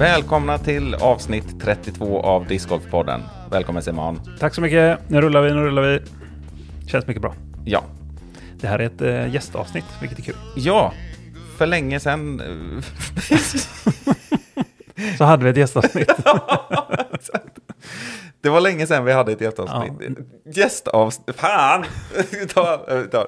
Välkomna till avsnitt 32 av Discgolfpodden. Välkommen Simon. Tack så mycket. Nu rullar vi, nu rullar vi. Känns mycket bra. Ja. Det här är ett äh, gästavsnitt, vilket är kul. Ja, för länge sedan... eh, Så hade vi ett gästavsnitt. det var länge sedan vi hade ett gästavsnitt. Gästavsnitt... Fan! ta, ta.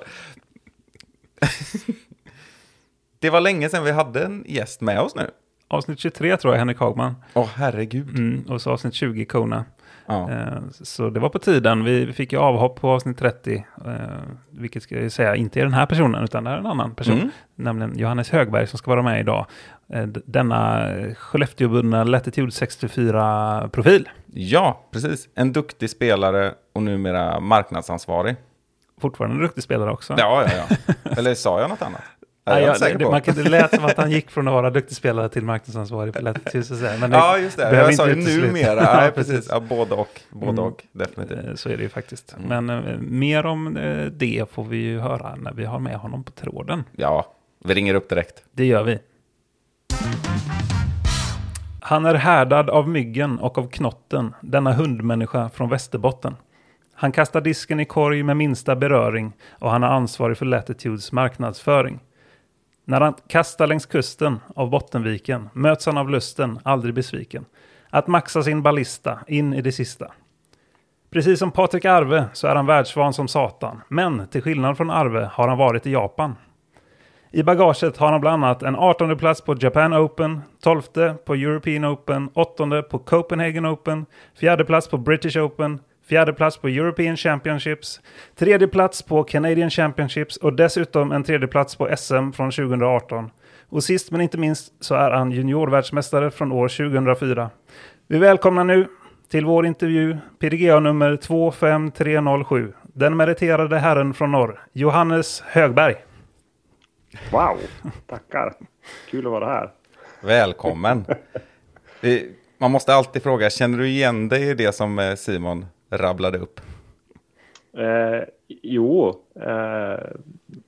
det var länge sedan vi hade en gäst med oss nu. Avsnitt 23 tror jag, Henrik Hagman. Åh, herregud. Mm, och så avsnitt 20, Kona. Ja. Eh, Så det var på tiden. Vi fick ju avhopp på avsnitt 30. eh, Vilket ska jag säga inte är den här personen, utan det är en annan person. Mm. Nämligen Johannes Högberg som ska vara med idag. Eh, Denna Skellefteåbundna Latitude 64-profil. ja, precis. En duktig spelare och numera marknadsansvarig. Fortfarande en duktig spelare också. Ja, ja, ja. Eller sa jag något annat? Jag är Nej, jag, säker det, man kan, det lät som att han gick från att vara duktig spelare till marknadsansvarig på. Men Ja, just det. Jag sa ju numera. Ja, Nej, precis. Ja, både och. Både Mm. och, definitivt. Eh, Så är det ju faktiskt. Mm. Men eh, mer om eh, det får vi ju höra när vi har med honom på tråden. Ja, vi ringer upp direkt. Det gör vi. Han är härdad av myggen och av knotten, denna hundmänniska från Västerbotten. Han kastar disken i korg med minsta beröring och han är ansvarig för Latitudes marknadsföring. När han kastar längs kusten av Bottenviken möts han av lusten, aldrig besviken, att maxa sin ballista in i det sista. Precis som Patrik Arve så är han världsvan som satan, men till skillnad från Arve har han varit i Japan. I bagaget har han bland annat en 18 plats på Japan Open, 12 på European Open, 8 på Copenhagen Open, 4 plats på British Open, 4 plats på European Championships, tredje plats på Canadian Championships och dessutom en tredje plats på SM från 2018. Och sist men inte minst så är han juniorvärldsmästare från år 2004. Vi välkomnar nu till vår intervju PDGA nummer 25307. Den meriterade herren från norr, Johannes Högberg. Wow, tackar. Kul att vara här. Välkommen. Man måste alltid fråga, känner du igen dig i det som eh, Simon rabblade upp? Eh, jo, eh,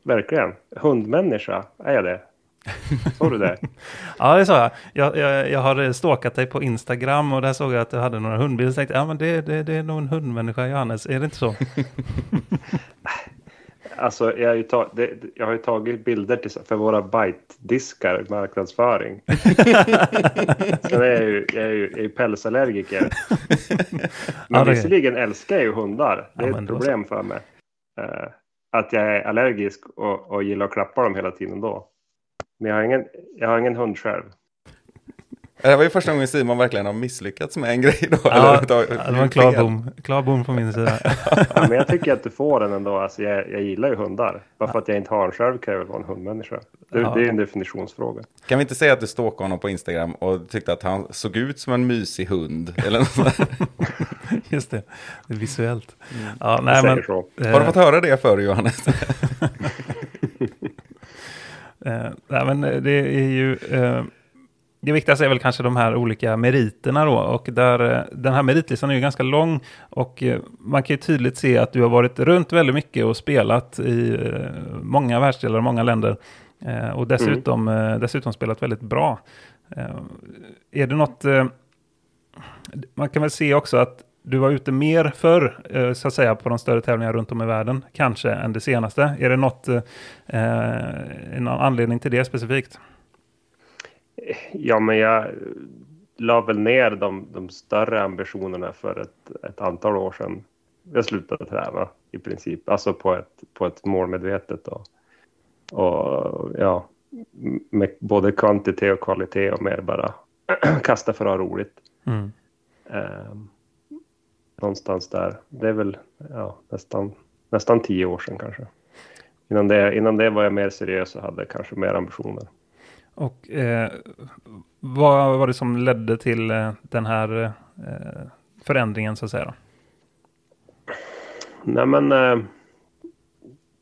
verkligen. Hundmänniska, är jag det? Såg du det? Ja, det sa jag. Jag, jag. jag har stalkat dig på Instagram och där såg jag att du hade några hundbilder. Så tänkte jag, ja men det, det, det är nog en hundmänniska, Johannes. Är det inte så? Alltså, jag har ju, ta, det, jag har ju tagit bilder till, för våra bite-diskar, marknadsföring. Är jag ju, jag är ju, jag är ju pälsallergiker. Men Ja, visserligen älskar jag ju hundar. Det är Ja, ett så. problem för mig. Eh, att jag är allergisk och, och gillar att klappa dem hela tiden då. Men jag har ingen, jag har ingen hund själv. Det var ju första gången Simon verkligen har misslyckats med en grej då. Ja, eller det var en klar bom. Klar bom från min sida. Ja, men jag tycker att du får den ändå. Alltså, jag, jag gillar ju hundar. Bara för att jag inte har en själv kan jag väl vara en hundmänniska. Det, Ja. det är en definitionsfråga. Kan vi inte säga att du stalkade honom på Instagram och tyckte att han såg ut som en mysig hund? Eller något? Just det, det är visuellt. Ja, nej, men, eh, Har du fått höra det förr Johannes? Eh, nej, men det är ju... Eh, det viktigaste är väl kanske de här olika meriterna då. Och där, eh, den här meritlistan är ju ganska lång. Och eh, man kan ju tydligt se att du har varit runt väldigt mycket och spelat i eh, många världsdelar och många länder. Och dessutom, eh, dessutom spelat väldigt bra. Är det något... Man kan väl se också att du var ute mer förr, så att säga, på de större tävlingarna runt om i världen, kanske, än det senaste. Är det något, eh, någon anledning till det specifikt? Ja, men jag la väl ner de, de större ambitionerna för ett, ett antal år sedan. Jag slutade träna i princip, alltså på ett, på ett målmedvetet och, och ja, med både kvantitet och kvalitet och mer bara kasta för att ha roligt. Mm. Ehm, någonstans där. Det är väl ja, nästan, nästan tio år sedan kanske. Innan det, innan det var jag mer seriös och hade kanske mer ambitioner. Och eh, vad var det som ledde till eh, den här eh, förändringen så att säga? Då? Nej men, eh,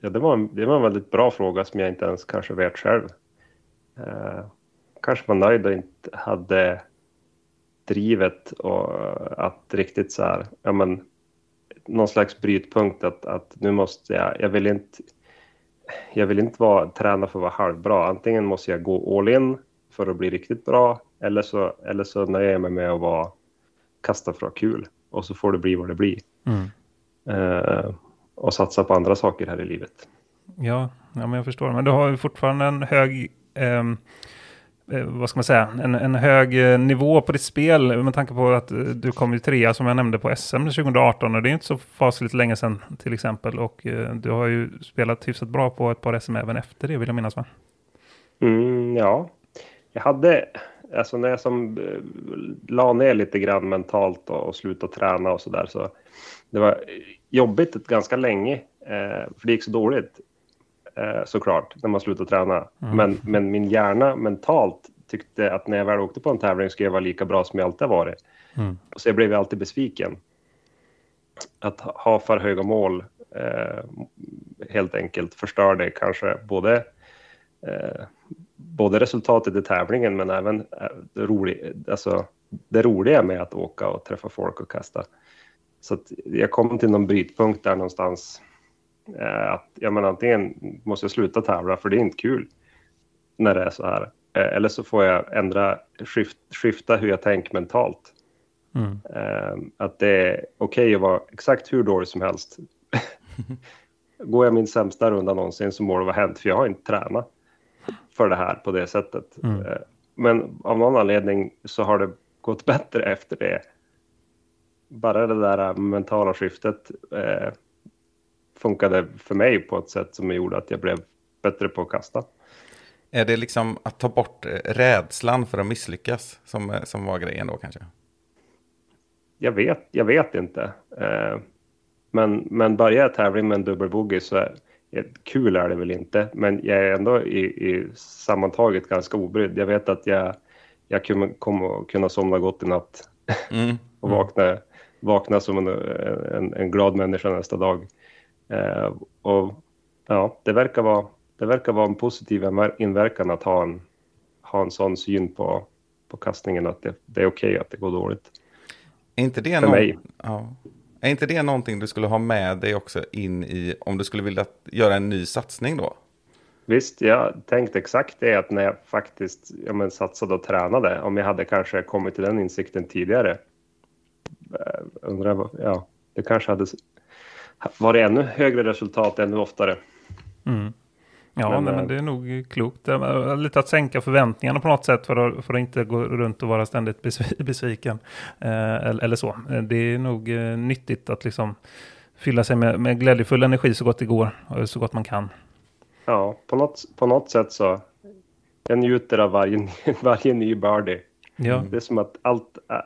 ja, det, var en, det var en väldigt bra fråga som jag inte ens kanske vet själv. Eh, kanske var nöjd och inte hade drivet och eh, att riktigt så här, ja men någon slags brytpunkt att, att nu måste jag, jag vill inte, jag vill inte vara, träna för att vara halvbra. Antingen måste jag gå all in för att bli riktigt bra eller så, eller så nöjer jag mig med att vara, kasta för att ha kul och så får det bli vad det blir. Mm. Eh, och satsa på andra saker här i livet. Ja, ja, men jag förstår. Men du har ju fortfarande en hög, eh, Eh, vad ska man säga, en, en hög eh, nivå på ditt spel med tanke på att eh, du kom ju trea som jag nämnde på SM 2018 och det är inte så fasligt länge sedan till exempel och du har ju spelat hyfsat bra på ett par SM även efter det vill jag minnas va? Mm, ja, jag hade, alltså när jag som la ner lite grann mentalt och, och slutade träna och så där så det var jobbigt ganska länge för det gick så dåligt eh, såklart när man slutade träna. Mm. Men, men min hjärna mentalt tyckte att när jag väl åkte på en tävling skulle jag vara lika bra som jag alltid varit. Mm. Så jag blev alltid besviken. Att ha- för höga mål eh, helt enkelt förstörde kanske både, eh, både resultatet i tävlingen men även eh, det, rolig, alltså, det roliga med att åka och träffa folk och kasta. Så jag kom till någon brytpunkt där någonstans. Eh, att ja, men antingen måste jag sluta tävla för det är inte kul när det är så här. Eh, eller så får jag ändra, skift, skifta hur jag tänker mentalt. Mm. Eh, att det är okej att vara exakt hur dålig som helst. Går jag min sämsta runda någonsin så må det vara hänt, för jag har inte tränat för det här på det sättet. Mm. Men av någon anledning så har det gått bättre efter det. Bara det där mentala skiftet funkade för mig på ett sätt som gjorde att jag blev bättre på att kasta. Är det liksom att ta bort eh, rädslan för att misslyckas som, eh, som var grejen då kanske? Jag vet, jag vet inte. Eh, men, men börjar jag tävling med en dubbelbogey så är, kul är det väl inte. Men jag är ändå i, i sammantaget ganska obrydd. Jag vet att jag, jag kommer, kunna somna gott i natt Mm. och vakna, vakna som en, en, en glad människa nästa dag. Eh, och ja, det verkar, vara, det verkar vara en positiv inver- inverkan att ha en, ha en sån syn på, på kastningen att det, det är okej att det går dåligt. Är inte det För någon- mig. Ja. Är inte det någonting du skulle ha med dig också in i, om du skulle vilja göra en ny satsning då? Visst, jag tänkte exakt det att när jag faktiskt ja, men, satsade och tränade, om jag hade kanske kommit till den insikten tidigare. Eh, Undrar, vad- ja, det kanske hade s- varit ännu högre resultat ännu oftare. Mm. Ja, Men, men, eh, men det är nog klokt. Det är Lite att sänka förväntningarna på något sätt för att, för att inte gå runt och vara ständigt besv- besviken. Eh, eller, eller så. Eh, Det är nog eh, nyttigt att liksom fylla sig med, med glädjefull energi så gott det går och så gott man kan. Ja, på något, på något sätt så jag njuter av varje, ny- varje ny birdie. Ja, Det är som att allt, eh,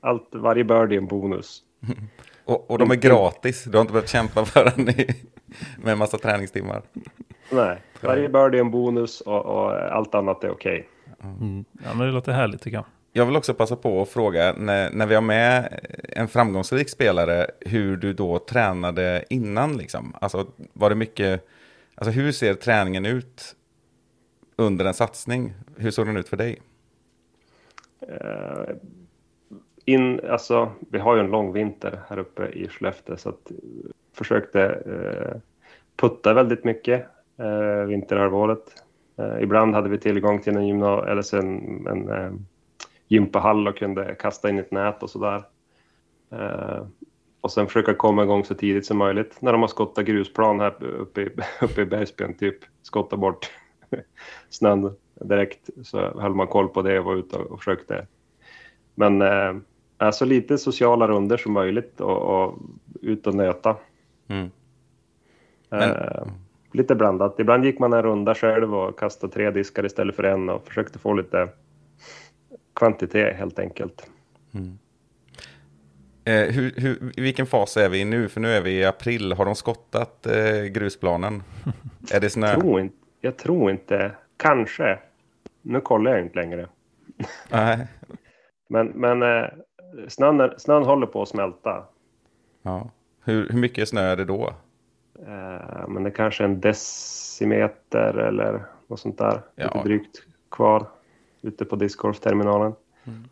allt, varje birdie är en bonus. Och, och de är gratis, du har inte behövt kämpa för den med en massa träningstimmar. Nej, varje birdie är en bonus och, och allt annat är okej. mm. ja men det låter härligt tycker jag. Jag vill också passa på att fråga, när, när vi har med en framgångsrik spelare, hur du då tränade innan liksom? Alltså var det mycket, alltså hur ser träningen ut under en satsning? Hur såg den ut för dig? Eh, in, alltså, vi har ju en lång vinter här uppe i Skellefteå så att eh, försökte eh, putta väldigt mycket eh, vinterhalvåret. Eh, ibland hade vi tillgång till en, gymna- eller så en, en eh, gympahall och kunde kasta in ett nät och sådär. Eh, och sen försöka komma igång så tidigt som möjligt. När de har skottat grusplan här uppe i, uppe i Bergsbyn, typ skottat bort snön direkt så höll man koll på det och var ute och försökte. Men eh, eh, alltså lite sociala runder som möjligt och, och ut och nöta. Mm. Eh, lite blandat. Ibland gick man en runda själv och kastade tre diskar istället för en och försökte få lite kvantitet helt enkelt. Eh, hur, hur, I vilken fas är vi nu? För nu är vi i april. Har de skottat eh, grusplanen? är det snö? Jag tror, inte, jag tror inte, kanske. Nu kollar jag inte längre. Nej. Men, men eh, snön, är- snön håller på att smälta. Ja. Hur, hur mycket snö är det då? Eh, men det är kanske en decimeter eller något sånt där. Ja. Lite drygt kvar ute på discgolfterminalen.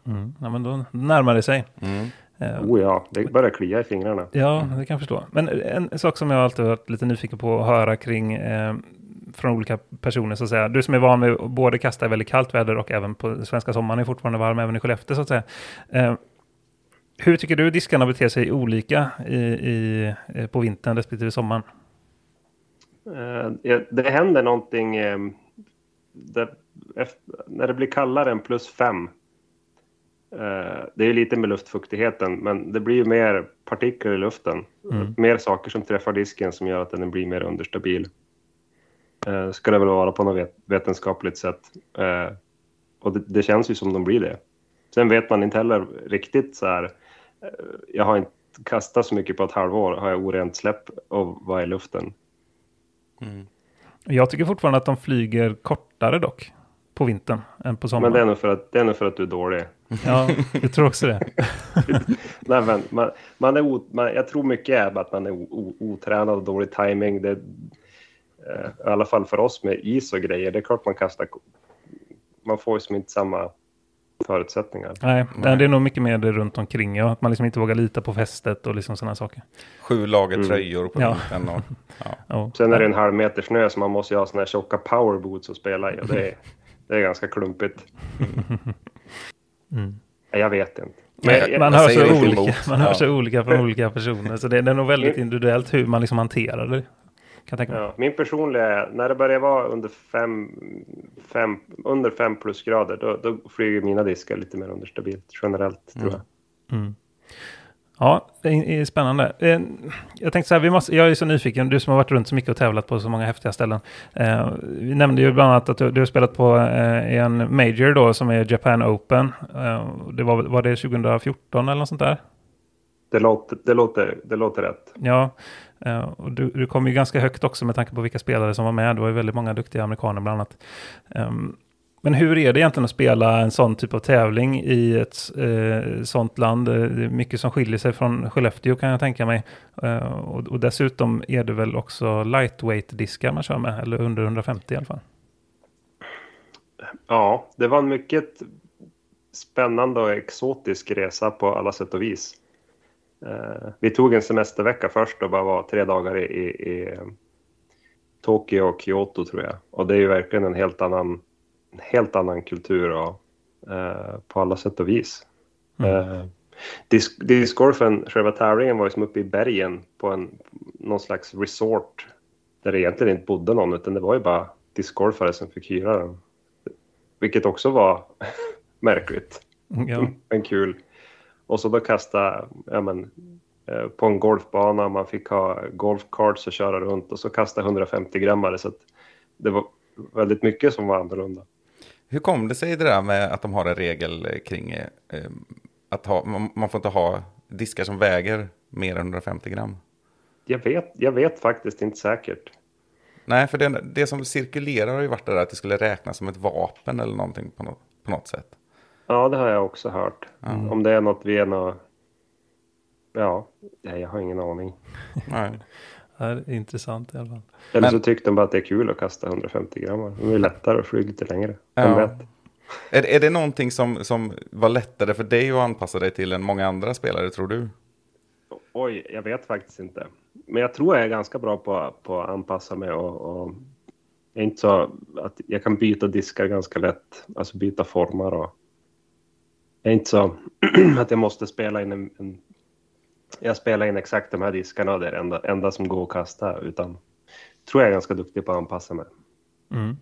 Mm. Ja, men då närmar det sig. Mm. Eh, Oh ja, det börjar klia i fingrarna. Ja, det kan jag förstå. Men en sak som jag alltid varit lite nyfiken på att höra kring eh, från olika personer så att säga. Du som är van med att både kasta i väldigt kallt väder och även på svenska sommaren är fortfarande varm även i Skellefteå så att säga. Eh, hur tycker du diskarna beter sig olika i, i, eh, på vintern respektive sommaren? Eh, det händer någonting eh, när det blir kallare än plus fem. Det är lite med luftfuktigheten, men det blir ju mer partiklar i luften. Mm. Mer saker som träffar disken som gör att den blir mer understabil. Ska det väl vara på något vet, vetenskapligt sätt. Och det, det känns ju som de blir det. Sen vet man inte heller riktigt så här. Eh, Jag har inte kastat så mycket på ett halvår. Har jag orent släpp och vad är luften? Jag tycker fortfarande att de flyger kortare dock på vintern än på Men sommaren. det är nog för att, det är nog för att du är dålig. Ja, jag tror också det. Nej, men man, man är o, man, jag tror mycket är att man är o, o, otränad och dålig timing. Det, eh, I alla fall för oss med is och grejer. Det är klart man kastar... Man får ju som inte samma förutsättningar. Nej, Nej. det är nog mycket mer det runt omkring. Ja, att man liksom inte vågar lita på fästet och liksom sådana saker. Sju lager Mm. tröjor på Ja. vintern. Och, ja. Ja. Sen är det en halv meter snö så man måste ju ha såna här tjocka powerboots att spela i. Och det, är, det är ganska klumpigt. Mm. Jag vet inte. Men Man hör, så olika, man hör Ja. så olika från olika personer. Så det, det är nog väldigt individuellt hur man liksom hanterar det. Kan tänka mig. Ja, min personliga är, när det börjar vara under fem, fem, under fem plusgrader, då, då flyger mina diskar lite mer understabilt generellt, tror jag. Mm. Ja, det är, spännande. Eh, Jag tänkte så här, vi måste, jag är så nyfiken, du som har varit runt så mycket och tävlat på så många häftiga ställen. Eh, vi nämnde ju bland annat att du, du har spelat på eh, en Major då som är Japan Open. Det var, var det 2014 eller något sånt där? Det låter, det låter, det låter rätt. Ja, Eh, och du, du kom ju ganska högt också med tanke på vilka spelare som var med. Det var ju väldigt många duktiga amerikaner bland annat. Ehm, men hur är det egentligen att spela en sån typ av tävling i ett eh, sånt land? Eh, det är mycket som skiljer sig från Skellefteå kan jag tänka mig. Eh, och, och dessutom är det väl också lightweight-diskar man kör med, eller under 150 i alla fall. Ja, det var en mycket spännande och exotisk resa på alla sätt och vis. Eh, vi tog en semestervecka först och bara var tre dagar i, i, Tokyo och Kyoto tror jag. Och det är ju verkligen en helt annan, en helt annan kultur och, eh, på alla sätt och vis. Eh, disc, discgolfen, själva tävlingen var ju som uppe i bergen på en, någon slags resort där det egentligen inte bodde någon utan det var ju bara discgolfare som fick hyra den. Vilket också var märkligt, Ja. men kul. Och så då kasta ja, men, eh, på en golfbana, man fick ha golfcards och köra runt och så kasta 150 grammare så att det var väldigt mycket som var annorlunda. Hur kom det sig det där med att de har en regel eh, kring eh, att ha, man, man får inte ha diskar som väger mer än 150 gram? Jag vet, jag vet faktiskt inte säkert. Nej, för det, det som cirkulerar har ju varit det där att det skulle räknas som ett vapen eller någonting på något, på något sätt. Ja, det har jag också hört. Om det är något vi är nå... Ja, nej, jag har ingen aning. Nej. Ja, det är intressant i alla fall. Eller så tyckte de bara att det är kul att kasta 150 grammar. Det är lättare att flyga lite längre. Ja. Är, är det någonting som, som var lättare för dig att anpassa dig till än många andra spelare, tror du? Oj, jag vet faktiskt inte. Men jag tror jag är ganska bra på, på att anpassa mig och, och jag är inte så att jag kan byta diskar ganska lätt, alltså byta former och jag är inte så att jag måste spela in en, en jag spelar in exakt de här diskarna och det är det enda, enda som går att kasta utan tror jag är ganska duktig på att anpassa mig. Mm.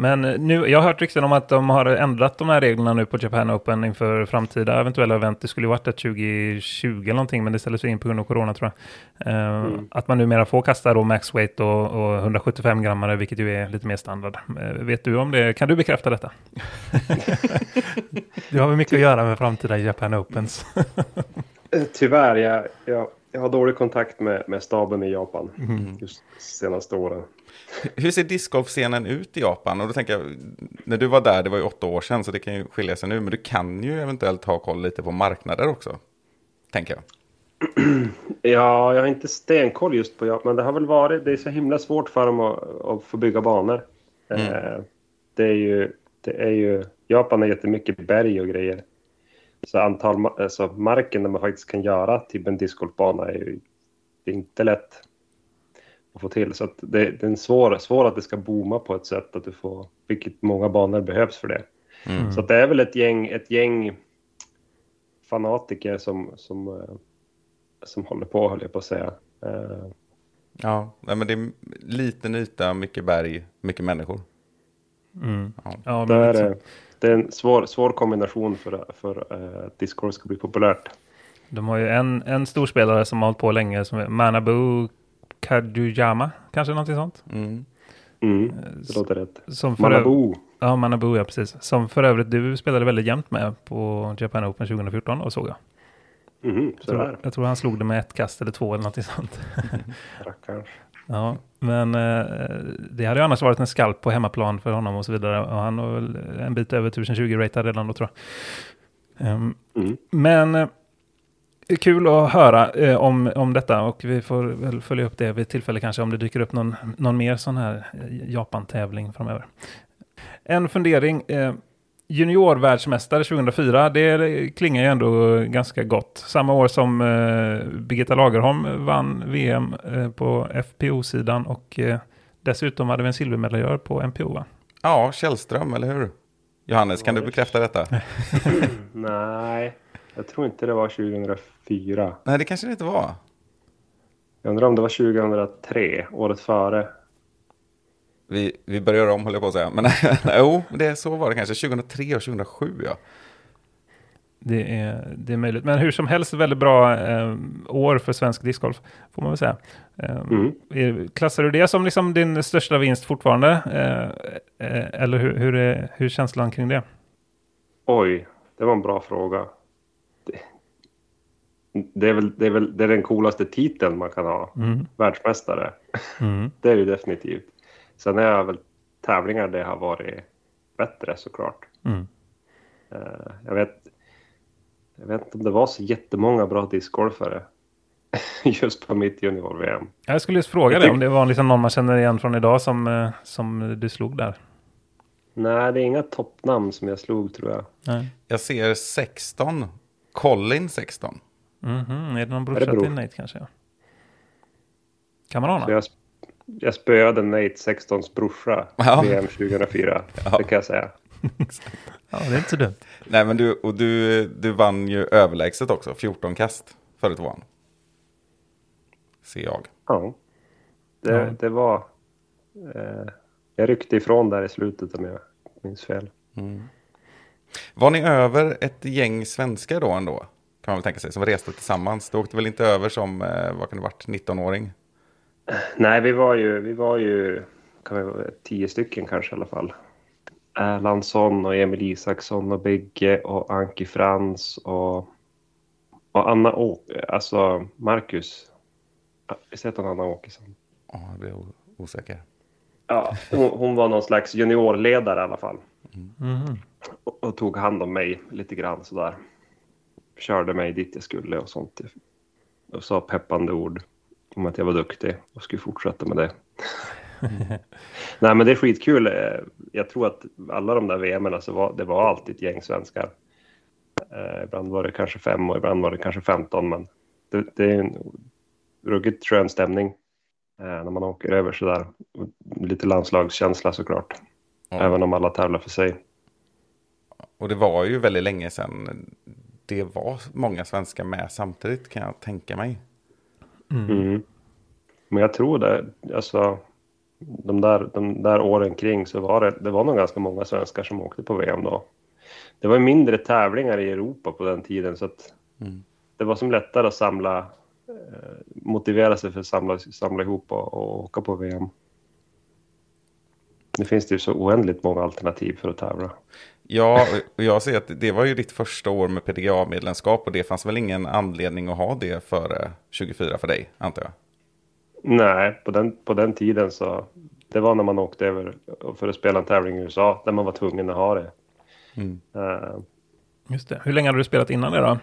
Men eh, nu, jag har hört rykten om att de har ändrat de här reglerna nu på Japan Open inför framtida eventuella event. Det skulle ju varit ett 2020 eller någonting, men det ställdes in på grund av corona tror jag. Eh, Att man numera får kasta då max weight och, och 175 grammare, vilket ju är lite mer standard. Eh, vet du om det? Kan du bekräfta detta? du har väl mycket att göra med framtida Japan Opens. Tyvärr, jag, jag, jag har dålig kontakt med, med staben i Japan just senaste åren. Hur ser discgolfscenen ut i Japan? Och då tänker jag, när du var där, det var ju åtta år sedan, så det kan ju skilja sig nu, men du kan ju eventuellt ha koll lite på marknader också, tänker jag. Ja, jag har inte stenkoll just på Japan, men det har väl varit, det är så himla svårt för dem att, att få bygga banor. Eh, det är ju, det är ju, Japan är jättemycket berg och grejer. Så antal, alltså marken där man faktiskt kan göra typ en discgolfbana är ju är inte lätt att få till. Så att det, det är en svår, svår att det ska booma på ett sätt att du får, vilket många banor behövs för det. Mm. Så att det är väl ett gäng, ett gäng fanatiker som, som, eh, som håller på, höll jag på att säga. Eh, Ja, nej, men det är liten yta, mycket berg, mycket människor. Mm. Ja. Ja, Det är, liksom, eh, det är en svår, svår kombination för, för eh, att discgolf ska bli populärt. de har ju en, en storspelare som har hållit på länge som är Manabu Kadujama, kanske någonting sånt. Mm. Mm, det låter rätt. Som för Manabu. Ja, Manabu, ja precis. Som för övrigt du spelade väldigt jämnt med på Japan Open 2014 och såg jag. Jag så där. tror, jag tror han slog det med ett kast eller två eller någonting sånt. Rackarns. Ja, men eh, det hade ju annars varit en skalp på hemmaplan för honom och så vidare. Och han var väl en bit över 1020 ratad redan då tror jag. Ehm, Mm. men eh, kul att höra eh, om, om detta och vi får väl följa upp det vid tillfälle kanske om det dyker upp någon, någon mer sån här eh, Japan-tävling framöver. En fundering. Eh, Juniorvärldsmästare 2004, det klingar ju ändå ganska gott. Samma år som eh, Birgitta Lagerholm vann VM eh, på FPO-sidan och eh, dessutom hade vi en silvermedaljör på MPO va? Ja, Källström, eller hur? Johannes, kan du bekräfta detta? Nej, jag tror inte det var 2004. Nej, det kanske det inte var. Jag undrar om det var 2003, året före. Vi, vi börjar om, håller jag på att säga. Men jo, det så var det kanske. 2003 och 2007, ja. Det är, det är möjligt. Men hur som helst väldigt bra eh, år för svensk discgolf, får man väl säga. Eh, Mm. Klassar du det som liksom din största vinst fortfarande? Eh, eh, eller hur, hur, är, hur är känslan kring det? Oj, det var en bra fråga. Det, är, väl, det, är väl det är den coolaste titeln man kan ha. Mm. Världsmästare. Mm. Det är det ju definitivt. Sen är jag väl tävlingar det har varit bättre såklart. Mm. Eh, jag, vet, jag vet inte om det var så jättemånga bra discgolfare just på mitt junior-VM. Jag skulle just fråga Jag dig om det var liksom någon man känner igen från idag som, eh, som du slog där. Nej, det är inga toppnamn som jag slog tror jag. Nej. Jag ser 16. Colin 16. Mhm, Är det någon brorsa bror? till Nate kanske? Kan man ana? Så jag, jag spöade Nate 16s brorsa Ja. VM 2004. Ja. Det kan jag säga. Ja, det är inte så dumt. Nej, men du, och du, du vann ju överlägset också. 14 kast före tvåan. Ser jag. Ja. Det, Ja. det var... Eh, jag ryckte ifrån där i slutet om jag minns fel. Var ni över ett gäng svenskar då ändå? Kan man väl tänka sig, som reste tillsammans. Du åkte väl inte över som, eh, vad kan det varit, 19-åring? Nej, vi var ju, vi var ju kan vi vara, tio stycken kanske i alla fall. Erlandsson och Emil Isaksson och Bigge och Anki Frans och, och Anna Å, alltså Marcus. Visst heter hon Anna Åkesson? Ja, jag blir osäker. Ja, hon, hon var någon slags juniorledare i alla fall. Mhm. Och, och tog hand om mig lite grann sådär. Körde mig dit jag skulle och sånt. Och sa peppande ord om att jag var duktig och skulle fortsätta med det. Nej men det är skitkul. Eh, Jag tror att alla de där VM så var det var alltid ett gäng svenskar. Eh, ibland var det kanske fem och ibland var det kanske 15 men det, det är en ruggigt skön stämning eh, när man åker över sådär. Och Lite landslagskänsla såklart. Ja. Även om alla tävlar för sig. Och det var ju väldigt länge sedan det var många svenskar med samtidigt kan jag tänka mig. Mm. Men jag tror det, alltså de där, de där åren kring så var det, det var nog ganska många svenskar som åkte på VM då. Det var ju mindre tävlingar i Europa på den tiden så att Mm. det var som lättare att samla, eh, motivera sig för att samla, samla ihop och, och åka på VM. Nu finns det ju så oändligt många alternativ för att tävla. Ja, och jag ser att det var ju ditt första år med PDGA-medlemskap och det fanns väl ingen anledning att ha det före 24 för dig, antar jag. Nej, på den, på den tiden så det var när man åkte över för att spela en tävling i USA där man var tvungen att ha det. Mm. Eh, Just det. Hur länge hade du spelat innan det då?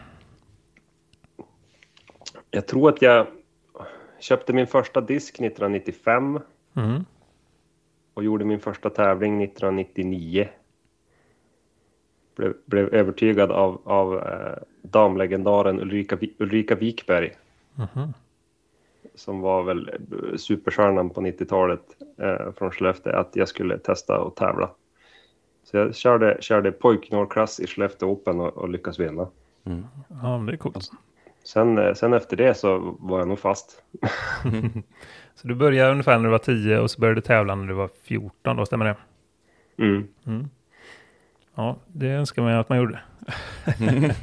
Jag tror att jag köpte min första disk 1995 Mm. och gjorde min första tävling 1999. Blev, blev övertygad av, av eh, damlegendaren Ulrika, Ulrika Wikberg. Som var väl superstjärnan på 90-talet eh, från Skellefteå, att jag skulle testa och tävla. Så jag körde, körde pojknorklass i Skellefteå Open och, och lyckades vinna. Ja, det är coolt. Sen, eh, sen efter det så var jag nog fast. Så du började ungefär när du var 10 och så började du tävla när du var 14 då, stämmer det? Mm. Ja, det önskar man ju att man gjorde.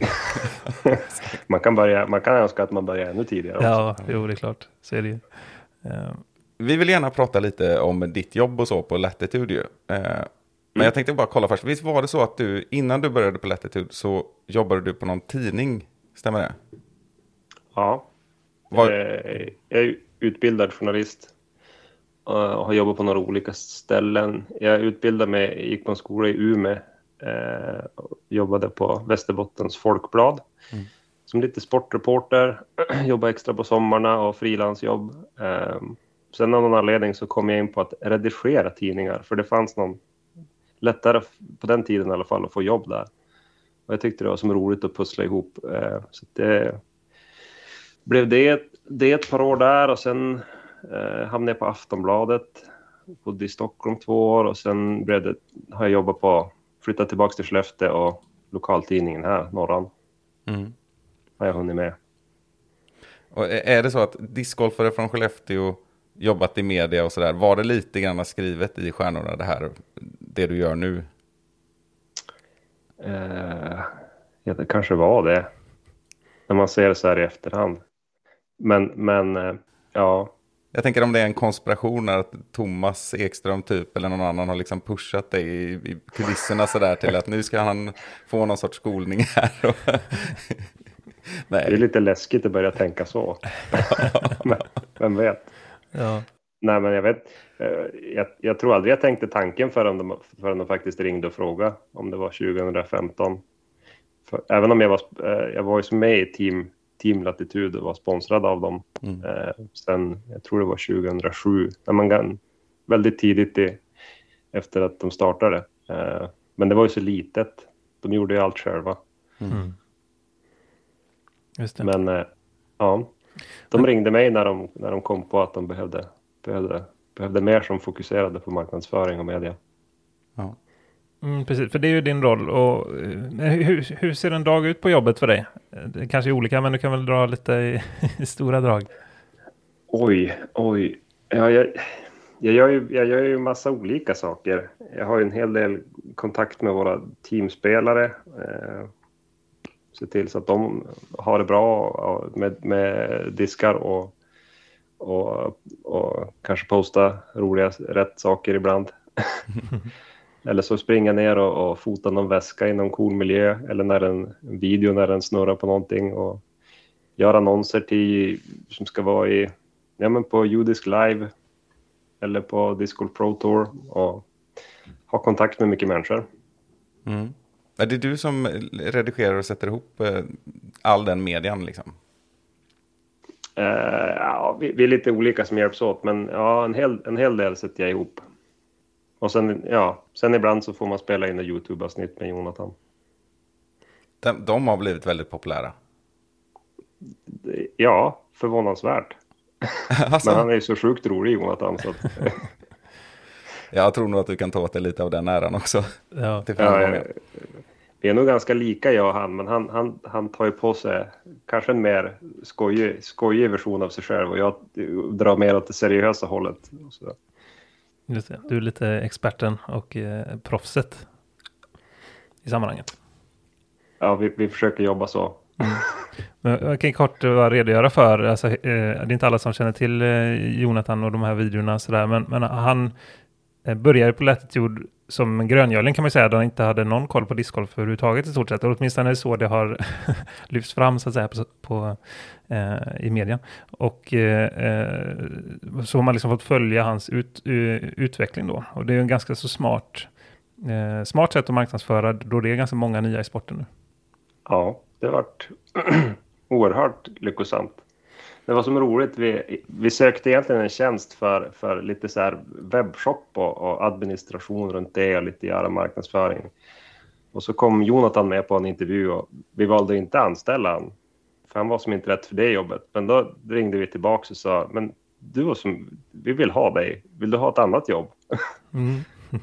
Man, kan börja, man kan önska att man börjar ännu tidigare. också. Ja, jo, det är klart. Så är det ju. Eh, Vi vill gärna prata lite om ditt jobb och så på Latitude ju. Eh, Men jag tänkte bara kolla först, visst var det så att du innan du började på Latitude så jobbade du på någon tidning? Stämmer det? Ja. Var, Eh, Jag är utbildad journalist och har jobbat på några olika ställen. Jag utbildade mig, gick på en skola i Umeå eh, jobbade på Västerbottens Folkblad som lite sportreporter. jobbade extra på sommarna och frilansjobb. Eh, Sen av någon anledning så kom jag in på att redigera tidningar för det fanns någon lättare på den tiden i alla fall att få jobb där. Och jag tyckte det var som roligt att pussla ihop. eh, Så det, blev det, det ett par år där och sen eh, hamnade jag på Aftonbladet. Bodde i Stockholm två år och sen blev det, har jag jobbat på, flyttat tillbaka till Skellefteå och lokaltidningen här, Norran, mm. har jag hunnit med. och är det så att discgolfare från Skellefteå jobbat i media och sådär, var det lite grann skrivet i stjärnorna det här, det du gör nu? Eh, ja, det kanske var det. När man ser det så här i efterhand. Men, men eh, ja, Jag tänker om det är en konspiration att Thomas Ekström typ eller någon annan har liksom pushat dig i, i kulisserna sådär till att nu ska han få någon sorts skolning här. Och det är Nej, lite läskigt att börja tänka så. men, vem vet? ja. Nej, men jag vet. eh, Jag, jag tror aldrig jag tänkte tanken förrän de, förrän de faktiskt ringde och frågade om det var 2015. För, även om jag var, eh, jag var ju med i team, team Latitude och var sponsrad av dem. Mm. Eh, sen, jag tror det var 2007, när man väldigt tidigt i, efter att de startade. Eh, men det var ju så litet. De gjorde ju allt själva. Just det. Men eh, ja, de ringde mig när de, när de kom på att de behövde, behövde, behövde mer som fokuserade på marknadsföring och media. ja. Mm, precis, för det är ju din roll. Och, eh, hur, hur ser en dag ut på jobbet för dig? Eh, Det kanske är olika, men du kan väl dra lite i, i stora drag. Oj, oj. Ja, jag, jag, gör ju, jag gör ju massa olika saker. Jag har ju en hel del kontakt med våra teamspelare. Eh, se till så att de har det bra med, med diskar och, och, och kanske posta roliga, rätt saker ibland. eller så springa ner och, och fota någon väska i någon cool miljö eller när en, en video när den snurrar på någonting och göra annonser till, som ska vara i, ja, men på Judisk Live eller på Discord Pro Tour och ha kontakt med mycket människor. Mm. Är det du som redigerar och sätter ihop eh, all den median liksom? Eh, ja, vi, vi är lite olika som hjälps åt, men ja, en hel, en hel del sätter jag ihop. Och sen, ja, sen ibland så får man spela in ett YouTube-avsnitt med Jonathan. De, de har blivit väldigt populära. Ja, förvånansvärt. alltså, Men han är ju så sjukt rolig, Jonathan. Så att, Jag tror nog att du kan ta åt dig lite av den äran också. Ja. Till ja, framgången. eh, vi är nog ganska lika jag och han, men han, han, han tar ju på sig kanske en mer skojig, skojig version av sig själv och jag drar mer åt det seriösa hållet. Så, Just det. Du är lite experten och eh, proffset i sammanhanget. ja, vi, vi försöker jobba så. Men Jag kan kort bara redogöra för, alltså, eh, det är inte alla som känner till eh, Jonathan och de här videorna sådär, men, men han eh, Eh, började på Latitude som en gröngöling kan man säga, där han inte hade någon koll på discgolf överhuvudtaget i stort sett. Och åtminstone är det så det har lyfts fram så att säga på, på, eh, i media. Och eh, eh så har man liksom fått följa hans ut, utveckling då. Och det är en ganska så smart, eh, smart sätt att marknadsföra då det är ganska många nya i sporten nu. Ja, det har varit oerhört lyckosamt. Det var som roligt, vi, vi sökte egentligen en tjänst för, för lite så här webbshop och, och administration runt det och lite göra marknadsföring. Och så kom Jonathan med på en intervju och vi valde inte att anställa han. För han var som inte rätt för det jobbet. Men då ringde vi tillbaka och sa, men du som, vi vill ha dig. Vill du ha ett annat jobb? Mm.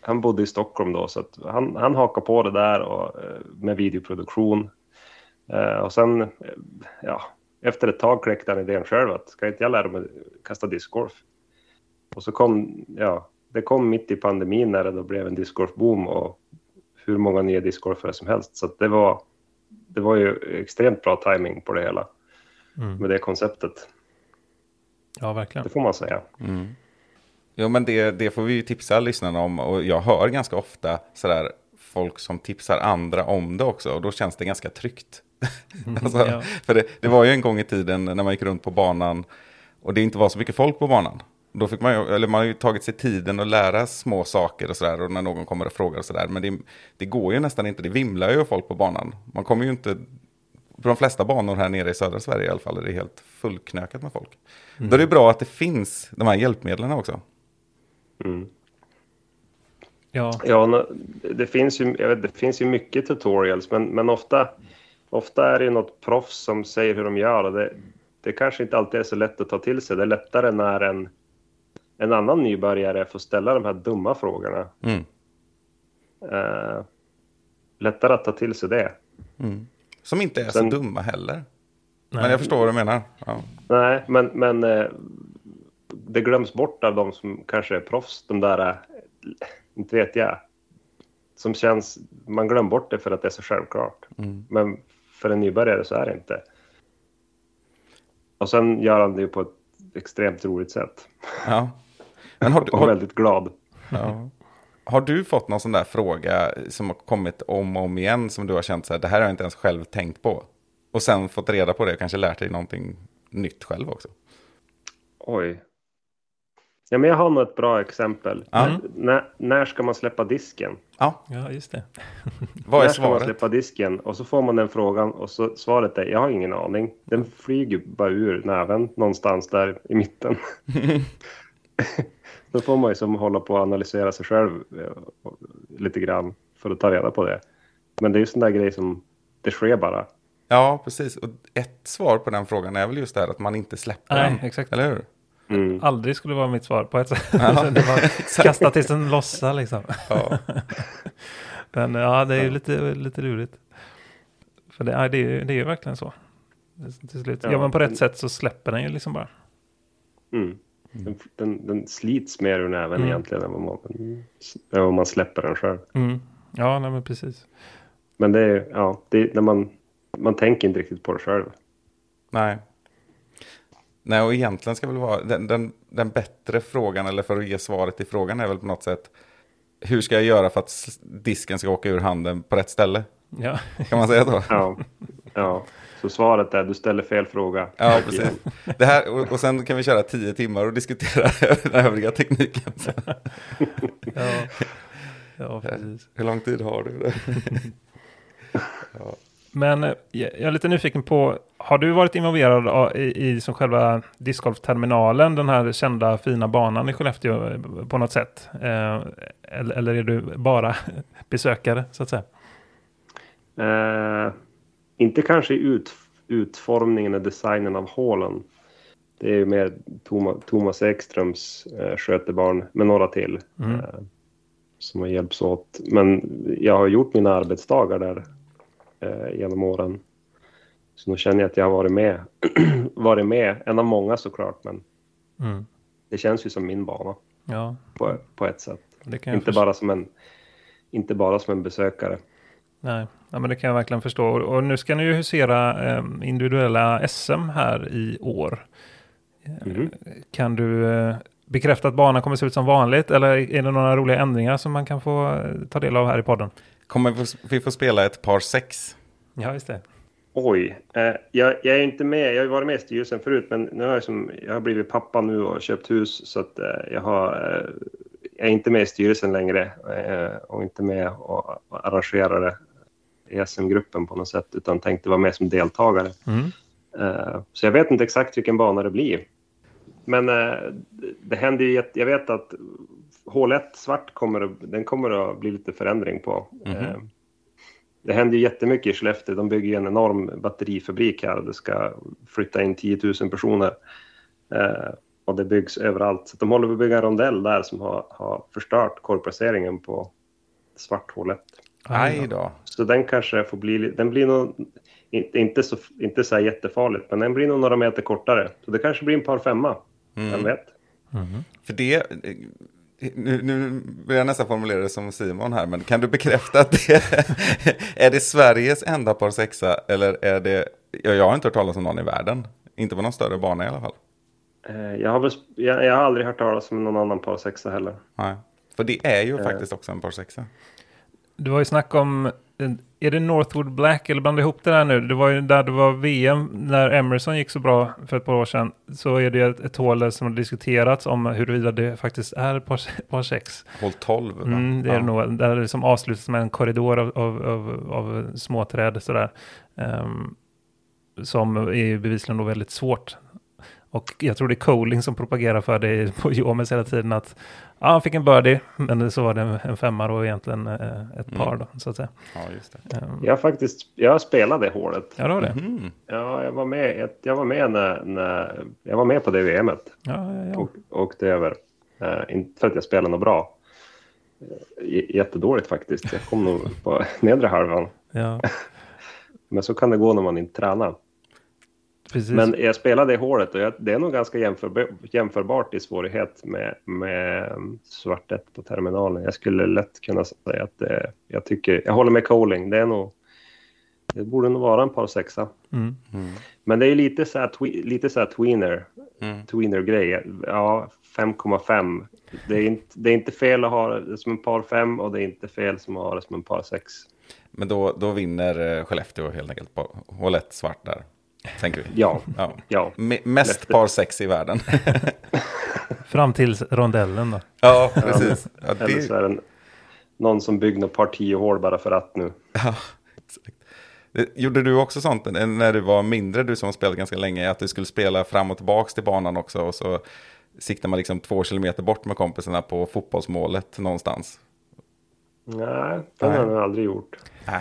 han bodde i Stockholm då, så han, han hakade på det där och, eh, med videoproduktion. Eh, och sen, eh, ja, efter ett tag kläckte han idén själv att ska inte jag lära mig kasta discgolf? Och så kom, ja, det kom mitt i pandemin när det då blev en discgolfboom och hur många nya discgolfare som helst. Så att det var, det var ju extremt bra timing på det hela Mm. med det konceptet. Ja, verkligen. Det får man säga. Jo, men det, det får vi ju tipsa lyssnarna om. Och jag hör ganska ofta sådär folk som tipsar andra om det också. Och då känns det ganska tryggt. Alltså, ja. För det, det var ju en gång i tiden när man gick runt på banan och det inte var så mycket folk på banan. Då fick man ju, eller man har ju tagit sig tiden att lära små saker och sådär. Och när någon kommer och frågar och sådär. Men det, det går ju nästan inte, det vimlar ju folk på banan. Man kommer ju inte, på de flesta banor här nere i södra Sverige i alla fall, är det helt fullknökat med folk. Då är det bra att det finns de här hjälpmedlen också. Mm. Ja, Ja, det finns ju, jag vet, det finns ju mycket tutorials, men, men ofta, ofta är det ju något proffs som säger hur de gör och det, det kanske inte alltid är så lätt att ta till sig. Det är lättare när en, en annan nybörjare får ställa de här dumma frågorna. Mm. Eh, lättare att ta till sig det. Som inte är Sen- så dumma heller. nej. Men jag förstår vad du menar. Ja. Nej, men, men eh, det glöms bort av de som kanske är proffs. De där, eh, inte vet jag, som känns, man glömmer bort det för att det är så självklart. Men för en nybörjare så är det inte. Och sen gör han det ju på ett extremt roligt sätt. Ja. Men har, du- Och har, väldigt glad. ja. har du fått någon sån där fråga som har kommit om och om igen som du har känt så här, det här har jag inte ens själv tänkt på? Och sen fått reda på det och kanske lärt dig någonting nytt själv också? Oj. Ja, men jag har nog ett bra exempel. Ja. När, när ska man släppa disken? Ja, ja, just det. vad är När ska man svaret? släppa disken? Och så får man den frågan och så svaret är jag har ingen aning. Den flyger bara ur näven någonstans där i mitten. Då får man ju som hålla på och analysera sig själv eh, lite grann för att ta reda på det. Men det är ju sån där grej som det sker bara. Ja, precis. Och ett svar på den frågan är väl just det här att man inte släpper Nej, den. exakt. Eller hur? Mm. Aldrig skulle vara mitt svar på ett sätt. var kasta tills den lossar liksom. Ja. Men ja, det är ju lite, lite lurigt. För det, ja, det, är, ju- det är ju verkligen så. Till slut. Ja. Ja, men på rätt sätt så släpper den ju liksom bara. Mm. Den, den, den slits mer ur näven Mm. egentligen än vad, man, än vad man släpper den själv. Mm. Ja, nej, men precis. Men det är, ja, det är när man, man tänker inte riktigt på det själv. Nej. Nej, och egentligen ska väl vara den, den, den bättre frågan, eller för att ge svaret i frågan är väl på något sätt, hur ska jag göra för att disken ska åka ur handen på rätt ställe? Ja, Kan man säga så? Ja, ja. Så svaret är du ställer fel fråga. Ja, precis. Det här, och, och sen kan vi köra tio timmar och diskutera den övriga tekniken. Ja, ja precis. hur lång tid har du? Men eh, jag jag är lite nyfiken på, har du varit involverad i, i som själva discgolfterminalen, den här kända fina banan i Skellefteå eh, på något sätt? Eh, eller, eller är du bara besökare så att säga? Eh, inte kanske i ut, utformningen och designen av hålen. Det är ju mer Toma, Thomas Ekströms eh, skötebarn med några till Mm. eh, som har hjälpts åt. Men jag har gjort mina arbetsdagar där eh, genom åren. Så nu känner jag att jag har varit med. varit med, en av många såklart, men Mm. det känns ju som min bana Ja, på, på ett sätt. det kan jag Inte bara, som en, inte bara som en besökare. Nej, ja, men det kan jag verkligen förstå. Och, nu ska ni ju husera eh, individuella SM här i år. Mhm. Kan du eh, bekräfta att banan kommer se ut som vanligt? Eller är det några roliga ändringar som man kan få eh, ta del av här i podden? Kommer vi få- vi få spela ett par sex? Ja, just det. Oj, eh, jag, jag är inte med. Jag har varit med i styrelsen förut, men nu har jag, som, jag har blivit pappa nu och köpt hus så att eh, jag har. Eh, jag är inte med i styrelsen längre eh, och inte med och, och arrangerar i SM-gruppen på något sätt, utan tänkte vara med som deltagare. Mm. Eh, så jag vet inte exakt vilken bana det blir. Men eh, det- det händer ju. Jag vet att hål 1 svart kommer den kommer att bli lite förändring på. Eh, det händer ju jättemycket i Skellefteå. De bygger ju en enorm batterifabrik här och det ska flytta in 10 000 personer. Eh, och det byggs överallt. Så de håller på att bygga en rondell där som har, har förstört korvplaceringen på Svarthålet. Aj då. Så den kanske får bli, den blir nog inte, inte, så, inte så här jättefarligt, men den blir nog några meter kortare. Så det kanske blir en par femma, vem vet? För det, nu, nu vill jag nästan formulera det som Simon här, men kan du bekräfta att det är det Sveriges enda par sexa eller är det, ja, jag har inte hört talas om någon i världen, inte på någon större bana i alla fall. Eh, Jag har, jag, jag har aldrig hört talas om någon annan par sexa heller. Nej. För det är ju faktiskt också en par sexa. Det var ju snack om, är det Northwood Black eller blandar ihop det där nu? Det var ju där det var VM, när Emerson gick så bra för ett par år sedan, så är det ett, ett hål som har diskuterats om huruvida det faktiskt är par, par sex. Håll 12. va? Mm, det är ja. det nog, där det som avslutas med en korridor av, av, av, av småträd sådär. Um, som är bevisligen då väldigt svårt. Och jag tror det är Coling som propagerar för det på Jomes hela tiden att ja, han fick en birdie, men så var det en, femma och egentligen eh, ett par Mm. då, så att säga. Ja, just det. Ehm, Jag har faktiskt, jag spelade hålet. ja, det. Mhm. Ja, jag var med, jag, jag var med när, när, jag var med på det VMet Ja, ja, ja. och åkte över. Eh, inte för att jag spelade något bra. Eh, j- jättedåligt faktiskt. Jag kom nog på nedre halvan. ja Men så kan det gå när man inte tränar. Precis. Men jag spelade i hålet och jag, det är nog ganska jämför, jämförbart i svårighet med, med svart 1 på terminalen. Jag skulle lätt kunna säga att det, jag tycker, jag håller med Coling. Det är nog, det borde nog vara en par sexa. Mm. Men det är lite så här, twe, lite så här tweener, Mm. tweener-grej. Ja, 5,5. Det är, inte, det är inte fel att ha det som en par 5 och det är inte fel som att ha det som en par 6. Men då, då vinner eh, Skellefteå helt enkelt på hål 1 svart där. Tänker vi. Ja, Ja. ja. Me- mest par sex i världen. Fram till rondellen då. ja, precis. Ja, Eller så det, är det någon som bygger något par 10 hål bara för att nu. ja, exakt. Det- Gjorde du också sånt när du var mindre, du som har spelat ganska länge, att du skulle spela fram och tillbaka till banan också och så siktar man liksom två kilometer bort med kompisarna på fotbollsmålet någonstans? Nej, det har jag aldrig gjort.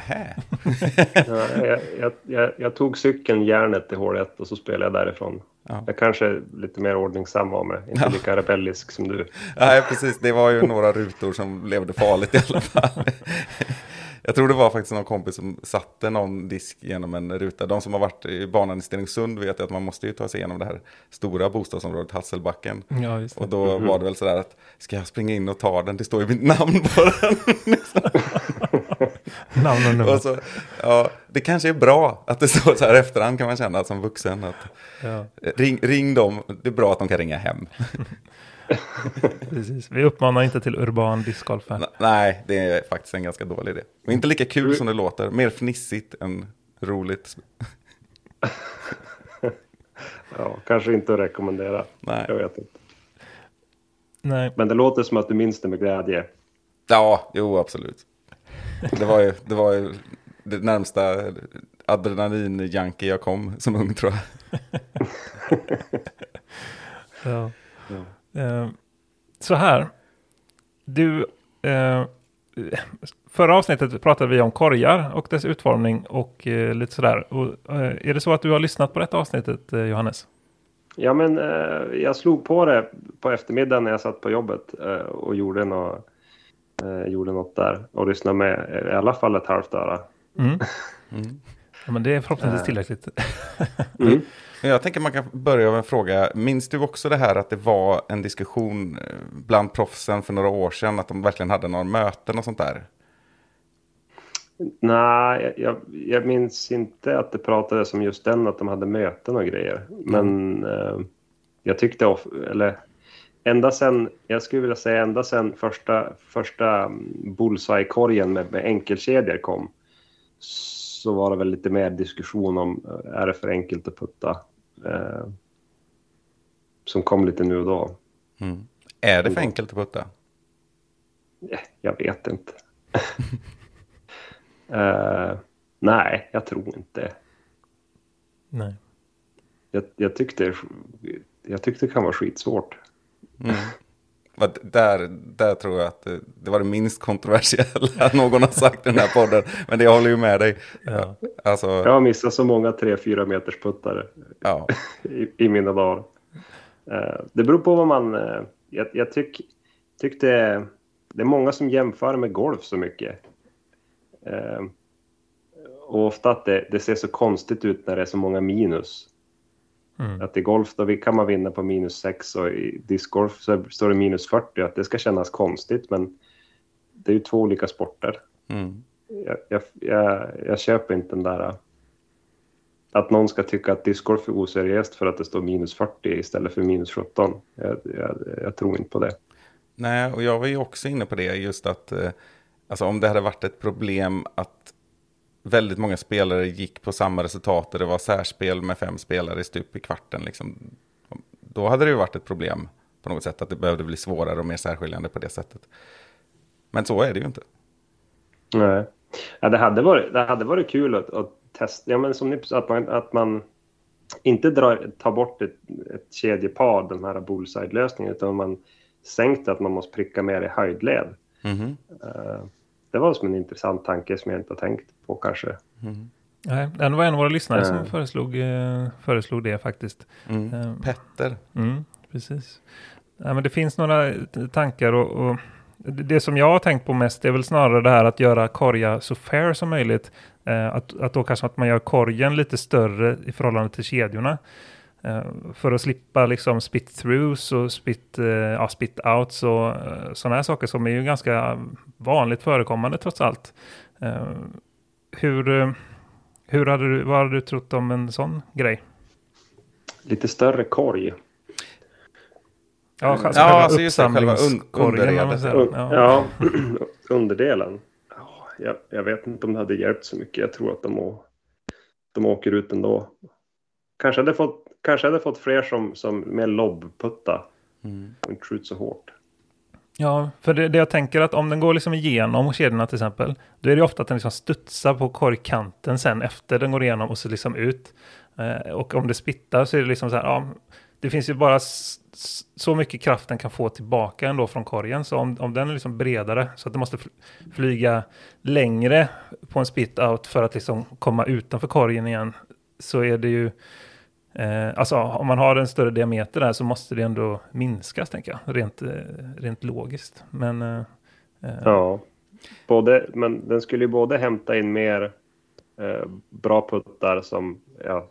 Ja, jag, jag, jag, jag tog cykeln järnet till hål 1 och så spelade jag därifrån. Ja. Jag kanske är lite mer ordningsam av mig, inte lika rebellisk som du. Nej, precis. Det var ju några rutor som levde farligt i alla fall. Jag tror det var faktiskt någon kompis som satte någon disk genom en ruta. De som har varit i banan i Stenungsund vet att man måste ju ta sig igenom det här stora bostadsområdet Hasselbacken. Ja, just Och då var det väl sådär att ska jag springa in och ta den? Det står ju mitt namn på den. Namn och nummer. och så, ja, det kanske är bra att det står så här efterhand kan man känna som vuxen. Att, Ja, ring, ring dem, det är bra att de kan ringa hem. precis. Vi uppmanar inte till urban discgolf här. N- Nej, det är faktiskt en ganska dålig idé. Och inte lika kul som det låter, mer fnissigt än roligt. Ja, kanske inte att rekommendera. Nej. Jag vet inte. Nej, Men det låter som att du minns det med glädje. Ja, jo absolut. Det var ju det, var ju det närmsta adrenalin-junkie jag kom som ung tror jag. Ja. Eh, så här. Du, eh, förra avsnittet pratade vi om korgar och dess utformning och eh, lite sådär. Och, eh, är det så att du har lyssnat på detta avsnittet, eh, Johannes? Ja, men eh, jag slog på det på eftermiddagen när jag satt på jobbet eh, och gjorde, nå, eh, gjorde något där och lyssnade med i alla fall ett halvt öra. Mm. Mm. Ja, men det är förhoppningsvis tillräckligt. Mm. Jag tänker man kan börja med en fråga. Minns du också det här att det var en diskussion eh, bland proffsen för några år sedan? Att de verkligen hade några möten och sånt där? Nej, jag, jag minns inte att det pratades om just den, att de hade möten och grejer. Men eh, jag tyckte, of, eller ända sen, jag skulle vilja säga ända sen första, första mm, bullseye-korgen med, med enkelkedjor kom, så var det väl lite mer diskussion om, eh, är det för enkelt att putta? Eh, som kom lite nu och då. Mm. Är det för enkelt att putta? Eh, Jag vet inte. Eh, nej, jag tror inte. Nej. Jag, jag, tyckte, jag tyckte det kan vara skitsvårt. Mm. Där, där tror jag att det, det var det minst kontroversiella någon har sagt i den här podden. Men det jag håller ju med dig. Ja. Alltså, Jag har missat så många 3-4 meters puttare ja. i, i mina dagar. Eh, det beror på vad man... eh, jag jag tyck, tyckte det är många som jämför med golf så mycket. Eh, och ofta att det, det ser så konstigt ut när det är så många minus. Mm. Att i golf då vi- kan man vinna på minus 6 och i discgolf så står det minus 40. Att det ska kännas konstigt men det är ju två olika sporter. Mm. Jag, jag, jag, jag köper inte den där... Att någon ska tycka att discgolf är oseriöst för att det står minus 40 istället för minus 17. Jag, jag, jag tror inte på det. Nej, och jag var ju också inne på det, just att eh, alltså om det hade varit ett problem att väldigt många spelare gick på samma resultat och det var särspel med fem spelare i stup i kvarten, liksom, då hade det ju varit ett problem på något sätt, att det behövde bli svårare och mer särskiljande på det sättet. Men så är det ju inte. Nej. Ja, det, hade varit, det hade varit kul att, att testa, ja, men som ni att man, att man inte drar, tar bort ett, ett kedjepar, den här bullside-lösningen, utan man sänkt att man måste pricka mer i höjdled. Mhm. Eh, det var som en intressant tanke som jag inte har tänkt på kanske. Nej, det var en av våra lyssnare som Eh. föreslog, eh, föreslog det faktiskt. Mm. Eh, Petter. Mm, precis. Ja, men det finns några tankar och, och det det som jag har tänkt på mest är väl snarare det här att göra korgar så fair som möjligt. Eh, att, att då kanske att man gör korgen lite större i förhållande till kedjorna. Eh, för att slippa liksom spit throughs och spit, eh, ja, spit outs och eh, sådana här saker som är ju ganska vanligt förekommande trots allt. Hur, hur hade du, vad hade du trott om en sån grej? Lite större korg. Ja, alltså Ja, själva alltså just det, själva un- uppsamlingskorgen, kan man säga. Un- Ja. Ja, underdelen. Ja, Jag, jag vet inte om det hade hjälpt så mycket. Jag tror att de, å, de åker ut ändå. Kanske hade fått, kanske hade fått fler som, som med lobbputta Mm. och inte skjut så hårt. Ja, för det, det jag tänker att om den går liksom igenom kedjorna till exempel, då är det ofta att den liksom studsar på korgkanten sen efter den går igenom och så liksom ut. Eh, och om det spittar så är det liksom så här, ja, det finns ju bara så mycket kraft den kan få tillbaka ändå från korgen. Så om, om den är liksom bredare så att den måste fl- flyga längre på en spit out för att liksom komma utanför korgen igen, så är det ju Eh, alltså om man har en större diameter där så måste det ändå minskas tänker jag, rent, eh, rent logiskt. Men eh, eh, Ja. Både, men den skulle ju både hämta in mer eh, bra puttar som ja,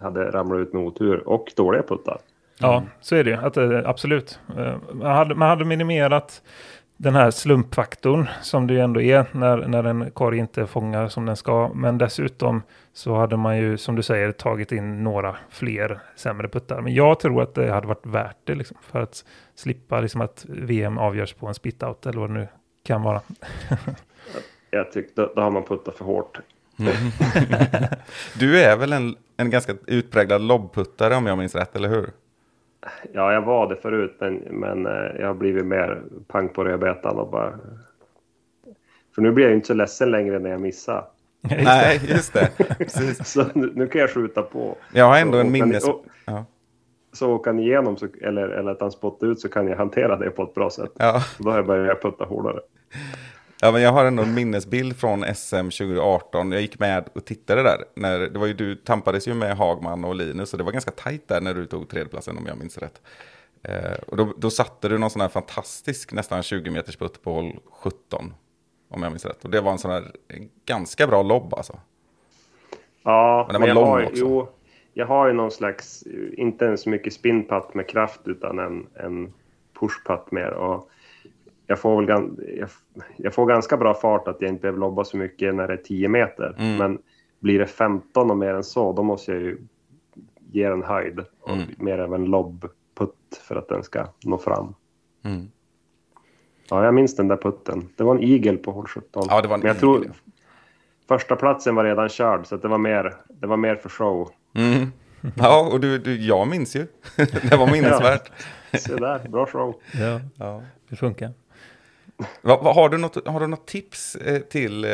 hade ramlat ut med otur och dåliga puttar. ja, så är det ju. Att, eh, absolut. Man, hade, man hade minimerat den här slumpfaktorn som det ju ändå är när, när en korg inte fångar som den ska. Men dessutom så hade man ju som du säger tagit in några fler sämre puttar. Men jag tror att det hade varit värt det liksom, för att slippa liksom, att VM avgörs på en spit-out eller vad det nu kan vara. Jag tyckte då, har man puttat för hårt. Du är väl en, en ganska utpräglad lobbputtare om jag minns rätt, eller hur? Ja, jag var det förut, men, men eh, jag har blivit mer pang på rödbetan och bara... För nu blir jag ju inte så ledsen längre när jag missar. Nej, just det. Så nu, nu kan jag skjuta på. Jag har ändå en Så åker minnes... ni- och- Ja. Så åker han igenom, så, eller, eller att han spottar ut, så kan jag hantera det på ett bra sätt. Ja. Så då har jag börjat putta hårdare. Ja, men jag har ändå en minnesbild från SM 2018. Jag gick med och tittade där. När, det var ju, du tampades ju med Hagman och Linus, så det var ganska tajt där när du tog tredjeplatsen om jag minns rätt. Eh, och då, då satte du någon sån här fantastisk, nästan 20 meters putt på hål 17. Om jag minns rätt. Och det var en sån här ganska bra lobb alltså. Ja, Men var jag har. Jo, jag har ju någon slags, inte en så mycket spinputt med kraft, utan en, en pushputt mer. Och jag, får väl, jag, jag får ganska bra fart att jag inte behöver lobba så mycket när det är 10 meter. Mm. Men blir det 15 och mer än så, då måste jag ju ge den höjd. Och Mm. Mer av en lobbputt för att den ska nå fram. Mm. Ja, jag minns den där putten. Det var en igel på hål 17. Ja, det var en Men jag igel, tror ja. första platsen var redan körd, så att det, var mer, det var mer för show. Mm. Ja, och du, du, jag minns ju. det var minnesvärt. Se där, bra show. Ja, Ja. det funkar. Va, va, har, du något, har du något tips eh, till eh,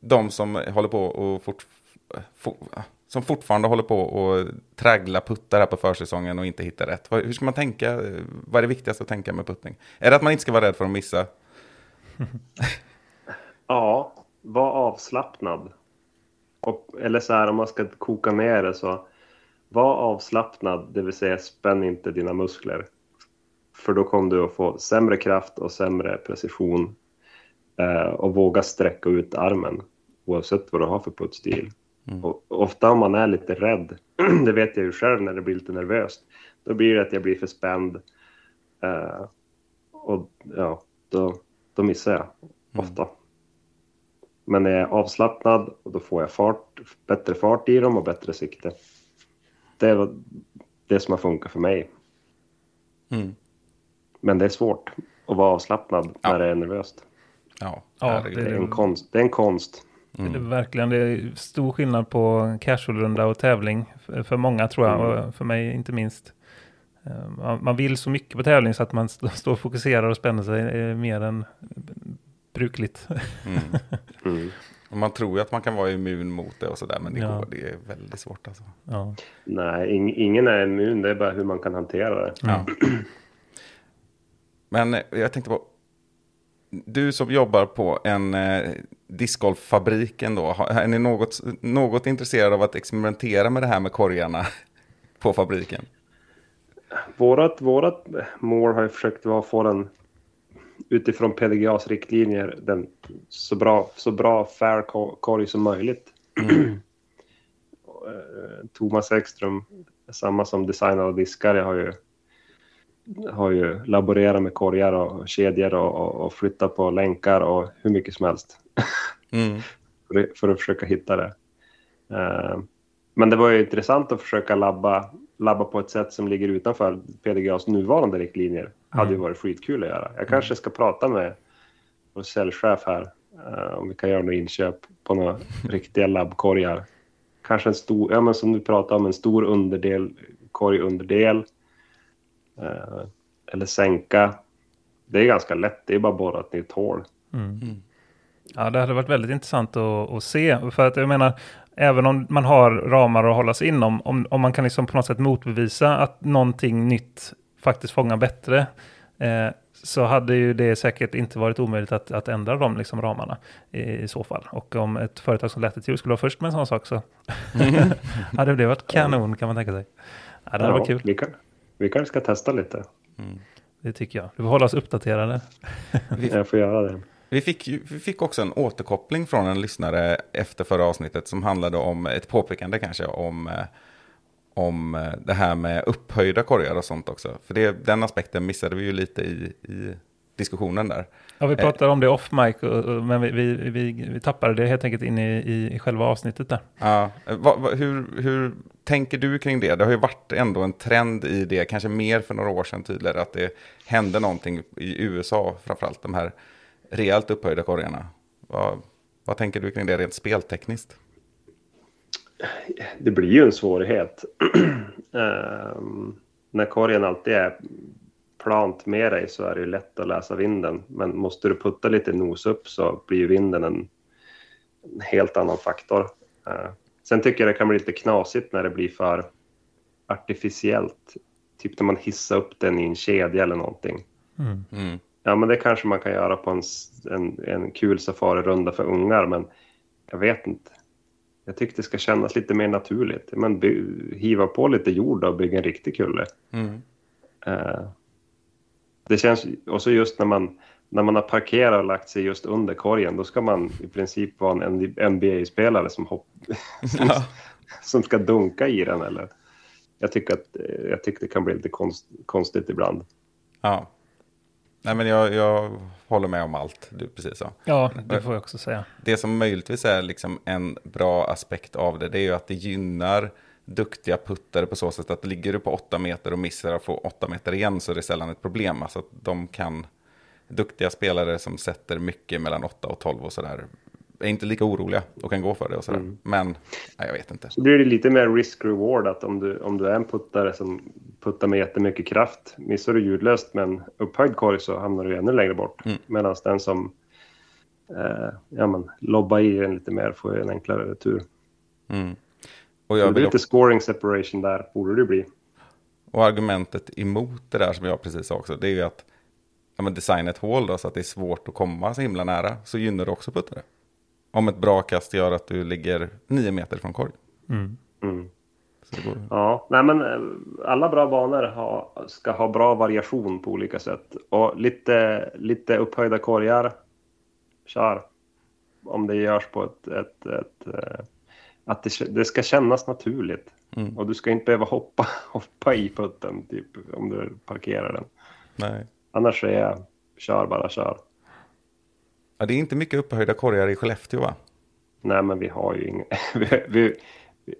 de som håller på och fort, for, som fortfarande håller på och traggla puttar här på försäsongen och inte hittar rätt. Hur ska man tänka? Vad är det viktigaste att tänka med puttning? Är det att man inte ska vara rädd för att missa? Ja, var avslappnad. Och, eller så här om man ska koka ner det så. Var avslappnad, det vill säga spänn inte dina muskler. För då kommer du att få sämre kraft och sämre precision. Eh, och våga sträcka ut armen oavsett vad du har för puttstil. Och ofta om man är lite rädd, det vet jag ju själv när det blir lite nervöst, då blir det att jag blir för spänd. Eh, och ja, då, då missar jag ofta. Men när jag är avslappnad, och då får jag fart, bättre fart i dem och bättre sikte. Det är det som har funkat för mig. Mm. Men det är svårt att vara avslappnad Ja. när det är nervöst. Ja, Ja. Det är Mm. en konst. Det är en konst. Det är verkligen det är stor skillnad på casualrunda och tävling för, många tror jag, Mm. och för mig inte minst. Eh, Man, vill så mycket på tävling så att man st- står och fokuserar och spänner sig eh, mer än brukligt. Mm. Mm. Man tror ju att man kan vara immun mot det och sådär, men det, Ja. går, det är väldigt svårt alltså. ja. Nej, ing, ingen är immun. Det är bara hur man kan hantera det. Ja. Men jag tänkte på, du som jobbar på en eh, discgolffabrik ändå, är ni något, något intresserade av att experimentera med det här med korgarna på fabriken? Vårat, vårat mål har ju försökt vara att få den utifrån PDGAs riktlinjer den så bra, så bra fair ko- korg som möjligt. Och, eh, Thomas Ekström, samma som designar och diskar, jag har ju, har ju laborerat med korgar och kedjor och, och, och flyttat på länkar och hur mycket som helst Mm. för, att- för att försöka hitta det. Eh, men det var ju intressant att försöka labba, labba på ett sätt som ligger utanför PDGAs nuvarande riktlinjer. hade ju varit skitkul att göra. Jag kanske ska prata med vår säljchef här eh, om vi kan göra några inköp på några riktiga labbkorgar. Kanske en stor, ja men som du pratade om, en stor underdel, korgunderdel. Eh, eller sänka. Det är ganska lätt, det är bara borrat i ett hål. Ja, det hade varit väldigt intressant att, att se. För att jag menar, även om man har ramar att hålla sig inom, om, om man kan liksom på något sätt motbevisa att någonting nytt faktiskt fångar bättre, eh, så hade ju det säkert inte varit omöjligt att, att ändra de liksom ramarna i, i så fall. Och om ett företag som Latitude skulle vara först med en sån sak så hade det varit kanon kan man tänka sig. Ja, det hade varit kul, Vi, kan, vi kanske ska testa lite. det tycker jag. Vi får hålla oss uppdaterade. Jag får göra det. Vi fick, vi fick också en återkoppling från en lyssnare efter förra avsnittet som handlade om ett påpekande kanske om, eh, om eh, det här med upphöjda korgar och sånt också. För det, den aspekten missade vi ju lite i, i diskussionen där. Ja, vi pratade om det off mic, men vi, vi, vi, vi tappade det helt enkelt in i, i, i själva avsnittet där. Ja, eh, vad- vad- hur, hur tänker du kring det? Det har ju varit ändå en trend i det, kanske mer för några år sedan tydligare, att det hände någonting i USA, framförallt de här rejält upphöjda korgarna. Vad, vad tänker du kring det rent speltekniskt? det blir ju en svårighet. Ehm, när korgen alltid är plant med dig så är det ju lätt att läsa vinden. Men måste du putta lite nos upp så blir ju vinden en, en helt annan faktor. Eh, sen tycker jag det kan bli lite knasigt när det blir för artificiellt. Typ när man hissar upp den i en kedja eller någonting. Mm. Ja, men det kanske man kan göra på en, en, en kul safarirunda för ungar, men jag vet inte. Jag tycker det ska kännas lite mer naturligt. Men by, hiva på lite jord och bygga en riktig kulle. Mm. Eh, det känns, och så just när man, när man har parkerat och lagt sig just under korgen, då ska man i princip vara en NBA-spelare som, hopp, som, Ja. som ska dunka i den. Eller? Jag, tycker att, eh, jag tycker det kan bli lite konst, konstigt ibland. Ja. Nej, men jag, jag håller med om allt du precis sa. Ja, det får jag också säga. Det som möjligtvis är liksom en bra aspekt av det, det är ju att det gynnar duktiga puttare på så sätt att ligger du på åtta meter och missar och får åtta meter igen så är det sällan ett problem. Alltså att de kan, duktiga spelare som sätter mycket mellan åtta och tolv och sådär, är inte lika oroliga och kan gå för det och sådär. Men, nej, jag vet inte. Så blir det lite mer risk-reward att om du, om du är en puttare som puttar med jättemycket kraft, missar du ljudlöst med en upphöjd korg så hamnar du ännu längre bort. Mm. Medan den som eh, ja, men, lobbar i den lite mer får en enklare retur. Mm. Och, Det jag blir vill lite scoring separation där, borde det bli. och argumentet emot det där som jag precis sa också, det är ju att ja, men designa ett hål då så att det är svårt att komma så himla nära, så gynnar det också puttare. Om ett bra kast gör att du ligger nio meter från korg. Mm. Mm. Så det går, Ja, nej men eh, alla bra banor ha, ska ha bra variation på olika sätt. Och lite, lite upphöjda korgar, kör. Om det görs på ett... ett, ett eh, att det, det ska kännas naturligt. Mm. Och du ska inte behöva hoppa, hoppa i putten typ, om du parkerar den. nej. Annars är jag, kör bara kör. Ja, det är inte mycket upphöjda korgar i Skellefteå va? Nej, men vi har ju ingen... vi, vi,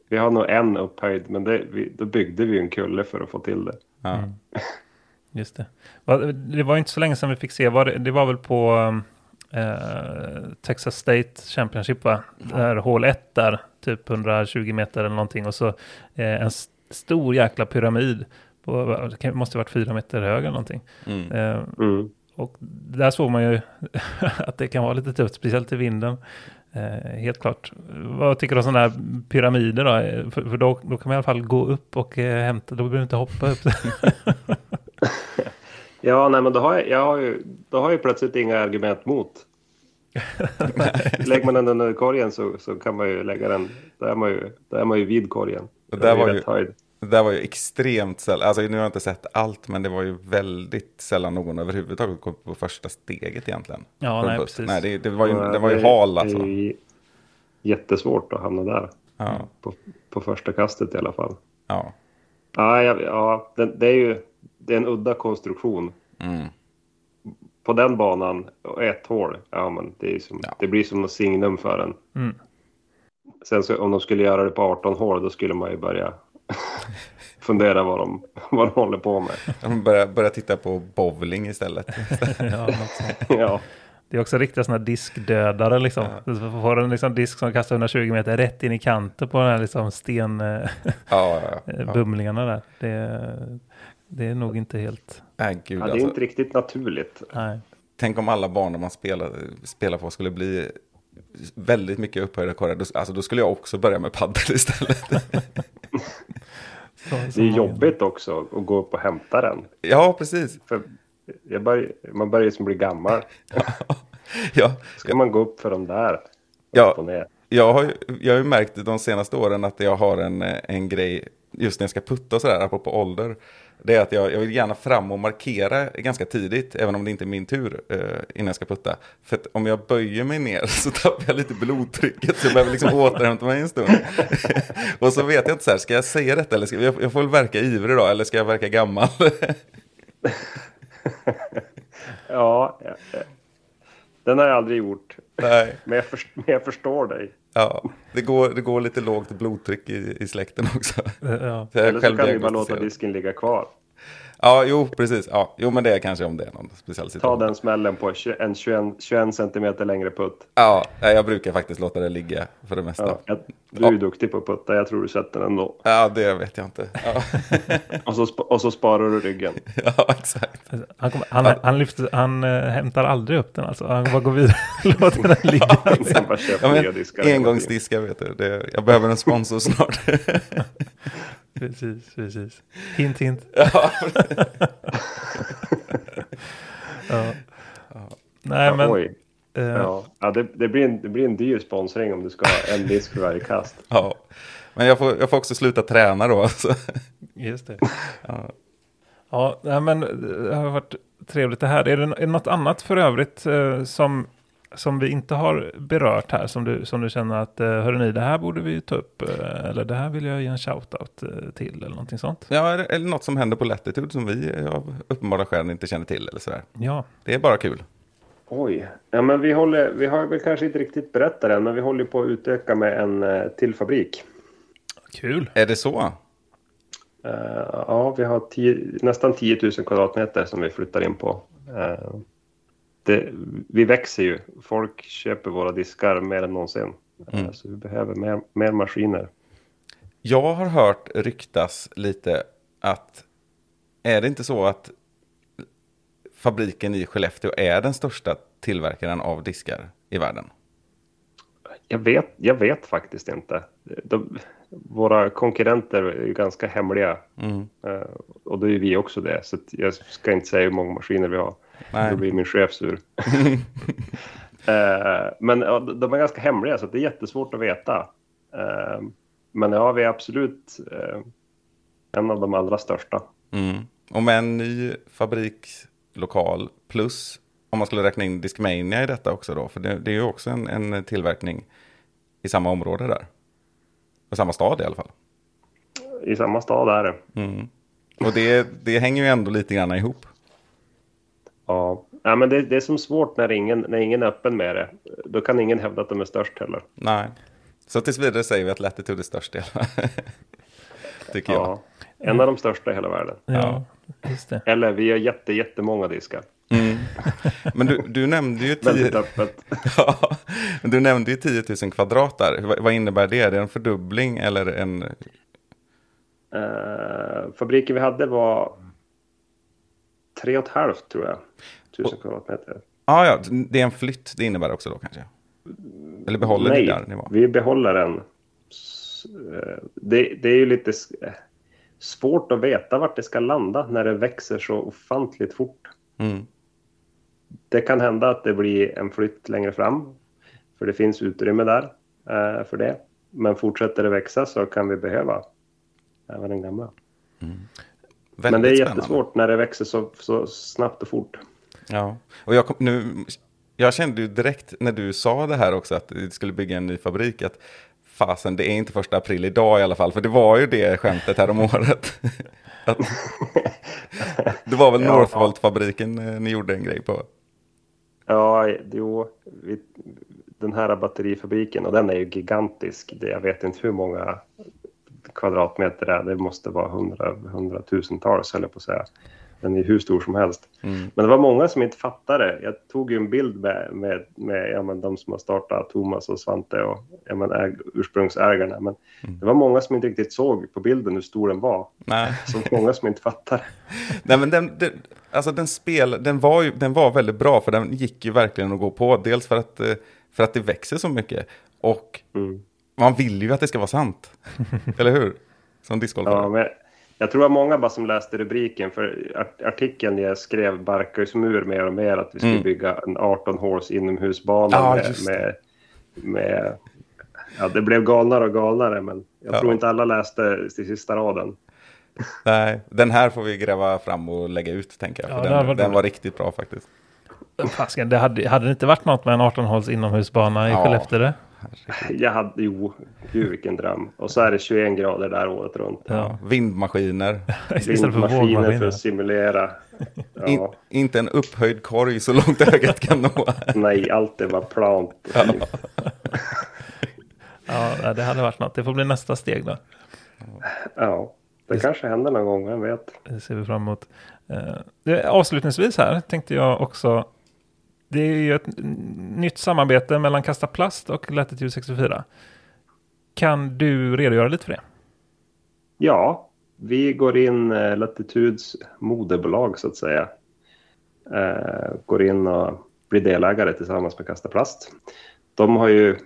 vi har nog en upphöjd, men det, vi, då byggde vi en kulle för att få till det. Ja. Mm. Just det. Det var inte så länge sedan vi fick se, var det, det var väl på eh, Texas State Championship va? Där hål 1 där, typ 120 meter eller någonting och så eh, en s- stor jäkla pyramid. På, det måste ha varit fyra meter hög eller någonting. Mm. Eh, Mm. och där såg man ju att det kan vara lite tufft, speciellt i vinden. Eh, helt klart. Vad tycker du om sådana här pyramider då? Eh, För, för då, då kan man i alla fall gå upp och eh, hämta, då behöver du inte hoppa upp. Ja, nej, men då har jag, jag har ju, då har jag plötsligt inga argument mot. Lägger man den under korgen så, så kan man ju lägga den, då är man ju, då är man ju vid korgen. Det där är var ju-. Det där var ju extremt sällan, alltså nu har jag inte sett allt, men det var ju väldigt sällan någon överhuvudtaget kom på första steget egentligen. Ja, nej, buss. precis. Nej, det, det var ju, det var ju det- hal alltså. Det är jättesvårt att hamna där. Ja, På, på första kastet i alla fall. ja. Ja, ja, ja det, det är ju det är en udda konstruktion. Mm. På den banan och ett hål, ja men det, är som, Ja. det blir som något signum för en. Mm. Sen så, om de skulle göra det på 18 hål, då skulle man ju börja fundera vad de, vad de håller på med. Jag börjar, börjar titta på bowling istället. Ja, ja, Det är också riktiga sådana diskdödare liksom. Du får en liksom disk som kastar 120 meter rätt in i kanten på de här liksom stenbumlingarna Ja, ja, ja. bumlingarna där. Det, det är nog inte helt... Nej, gud, ja, det är alltså. inte riktigt naturligt. Nej. Tänk om alla banor man spelar, spelar på skulle bli väldigt mycket upphöjda korgar. Då- Alltså, då skulle jag också börja med paddel istället. Så, Det är jobbigt också att gå upp och hämta den. ja, precis. För jag börjar, man börjar ju som bli gammal. Ja, Ska man gå upp för de där? Ja. Och ner. Jag har, ju, jag har ju märkt de senaste åren att jag har en, en grej, just när jag ska putta och sådär, apropå ålder. Det är att jag, jag vill gärna fram och markera ganska tidigt, även om det inte är min tur eh, innan jag ska putta. För att om jag böjer mig ner så tappar jag lite blodtrycket, så jag behöver liksom återhämta mig en stund. och så vet jag inte så här, ska jag säga detta eller ska jag, jag får väl verka ivrig då, eller ska jag verka gammal? Ja, ja, ja. den har jag aldrig gjort. Nej, Men jag, först, men jag förstår dig. Ja, det går, det går lite lågt blodtryck i, i släkten också. Ja. Så Eller så kan vi bara låta disken ligga kvar. Ja, jo, precis. Ja, jo, men det är kanske om det är någon speciell Ta situation. den smällen på 20 en 21, 21 centimeter längre putt. Ja, jag brukar faktiskt låta det ligga för det mesta. Ja, Ja, du är ju duktig på att putta. Jag tror du sätter den ändå. det vet jag inte. Ja, Och så, och så sparar du ryggen. ja exakt. Han, kommer- han, han, lyfter, han eh, hämtar aldrig upp den alltså. Han bara går vidare och låter den ligga. Ja, men, engångsdiskar, vet du. Det, jag behöver en sponsor snart. Precis, precis. Hint, hint. ja, Ja. Nej, Ja, men... Oj. eh, Ja, ja det, det, blir en, det blir en dyr sponsring om du ska ha en disk för varje kast. ja. Men jag får, jag får också sluta träna då. Så. Just det. Ja. Ja, nej, men det har varit trevligt det här. Är det, är det något annat för övrigt eh, som, som vi inte har berört här? Som du, som du känner att, eh, hörrni, det här borde vi ta upp. Eh, eller det här vill jag ge en shout-out eh, till. Eller någonting sånt. Ja, eller, något som händer på Latitude som vi av uppenbara skäl inte känner till. Eller sådär. Ja, Det är bara kul. Oj. Ja, men vi, håller, vi har väl kanske inte riktigt berättat det än, men vi håller på att utöka med en till fabrik. kul. Är det så? Eh, ja, vi har tio, nästan 10 000 kvadratmeter som vi flyttar in på. Eh, det, vi växer ju. Folk köper våra diskar mer än någonsin. Eh, Mm. Så vi behöver mer, mer maskiner. Jag har hört ryktas lite att är det inte så att fabriken i Skellefteå är den största tillverkaren av diskar i världen? Jag vet, jag vet faktiskt inte. De, våra konkurrenter är ganska hemliga. Mm. Eh, och då är vi också det. Så jag ska inte säga hur många maskiner vi har. Nej. Då blir min chef sur. Eh, men ja, de är ganska hemliga så det är jättesvårt att veta. Eh, men ja, vi är absolut eh, en av de allra största. Mm. Och med en ny fabrikslokal plus om man skulle räkna in Discmania i detta också då, för det, det är ju också en, en tillverkning i samma område där. Och samma stad i alla fall. I samma stad är det. Mm. Och det, det hänger ju ändå lite grann ihop. Ja, ja men det, det är som svårt när ingen, när ingen är öppen med det. Då kan ingen hävda att de är störst heller. Nej. Så tills vidare säger vi att Latitude är störst i alla. Tycker jag. Ja, en av de största i hela världen. Ja, just det. Eller vi har jätte, jättemånga diskar. Mm. Men du, du nämnde ju 10, Väldigt öppet. ja, men du nämnde ju 10 000 kvadrat där. Vad, vad innebär det? Är det en fördubbling eller en... Eh, fabriken vi hade var tre och ett halvt tror jag. Tusen kvadratmeter. Ah, ja, det är en flytt det innebär också då kanske? Eller behåller Nej, ni där ni var? vi behåller den. Eh, Det, det är ju lite svårt att veta vart det ska landa när det växer så ofantligt fort. Mm. Det kan hända att det blir en flytt längre fram, för det finns utrymme där eh, för det. Men fortsätter det växa så kan vi behöva även den gamla. Väldigt Men det är spännande. jättesvårt när det växer så, så snabbt och fort. Ja, och jag, kom, nu, jag kände ju direkt när du sa det här också att du skulle bygga en ny fabrik att fasen det är inte första april idag i alla fall för det var ju det skämtet här om året. att, det var väl Ja. Northvolt-fabriken eh, ni gjorde en grej på. Ja, jo, vi, den här batterifabriken, och den är ju gigantisk. Jag vet inte hur många kvadratmeter är. Det måste vara hundra, hundratusentals, höll jag på att säga. Den är hur stor som helst. Mm. Men det var många som inte fattade. Jag tog ju en bild med, med, med ja, men de som har startat, Thomas och Svante och ja, men äg, ursprungsägarna. Men det var många som inte riktigt såg på bilden hur stor den var. Nej. Så många som inte fattade. Nej men den, den, alltså den spel, den var ju, den var väldigt bra för den gick ju verkligen att gå på. Dels för att, eh, för att det växer så mycket. Och Mm. Man vill ju att det ska vara sant. Eller hur? Som discgolfare. Ja, men jag tror att många bara som läste rubriken, för art- artikeln jag skrev barkar ju som ur mer och mer att vi skulle Mm. bygga en 18 håls inomhusbana Ja, med, med, med... Ja, det blev galnare och galnare, men jag Ja. tror inte alla läste till sista raden. Nej, den här får vi gräva fram och lägga ut tänker jag. Ja, den, hade varit den var riktigt bra faktiskt. Fasken, det hade, hade det inte varit något med en 18-håls inomhusbana i Ja. Skellefteå? Jag hade, jo, gud vilken dröm. Och så är det 21 grader där året runt. Ja. Vindmaskiner. Istället för Vindmaskiner för vågmaskiner. att simulera. Ja, In, inte en upphöjd korg så långt ögat kan nå. nej, allt det var plant. Ja, det hade varit något. Det får bli nästa steg då. Ja, det kanske händer någon gång, vem vet. Det ser vi fram emot. Det- Avslutningsvis här tänkte jag också. Det är ju ett nytt samarbete mellan Kasta Plast och Latitude 64. Kan du redogöra lite för det? Ja, vi går in eh, Latitudes moderbolag så att säga. Eh, går in och blir delägare tillsammans med Kasta Plast. De har ju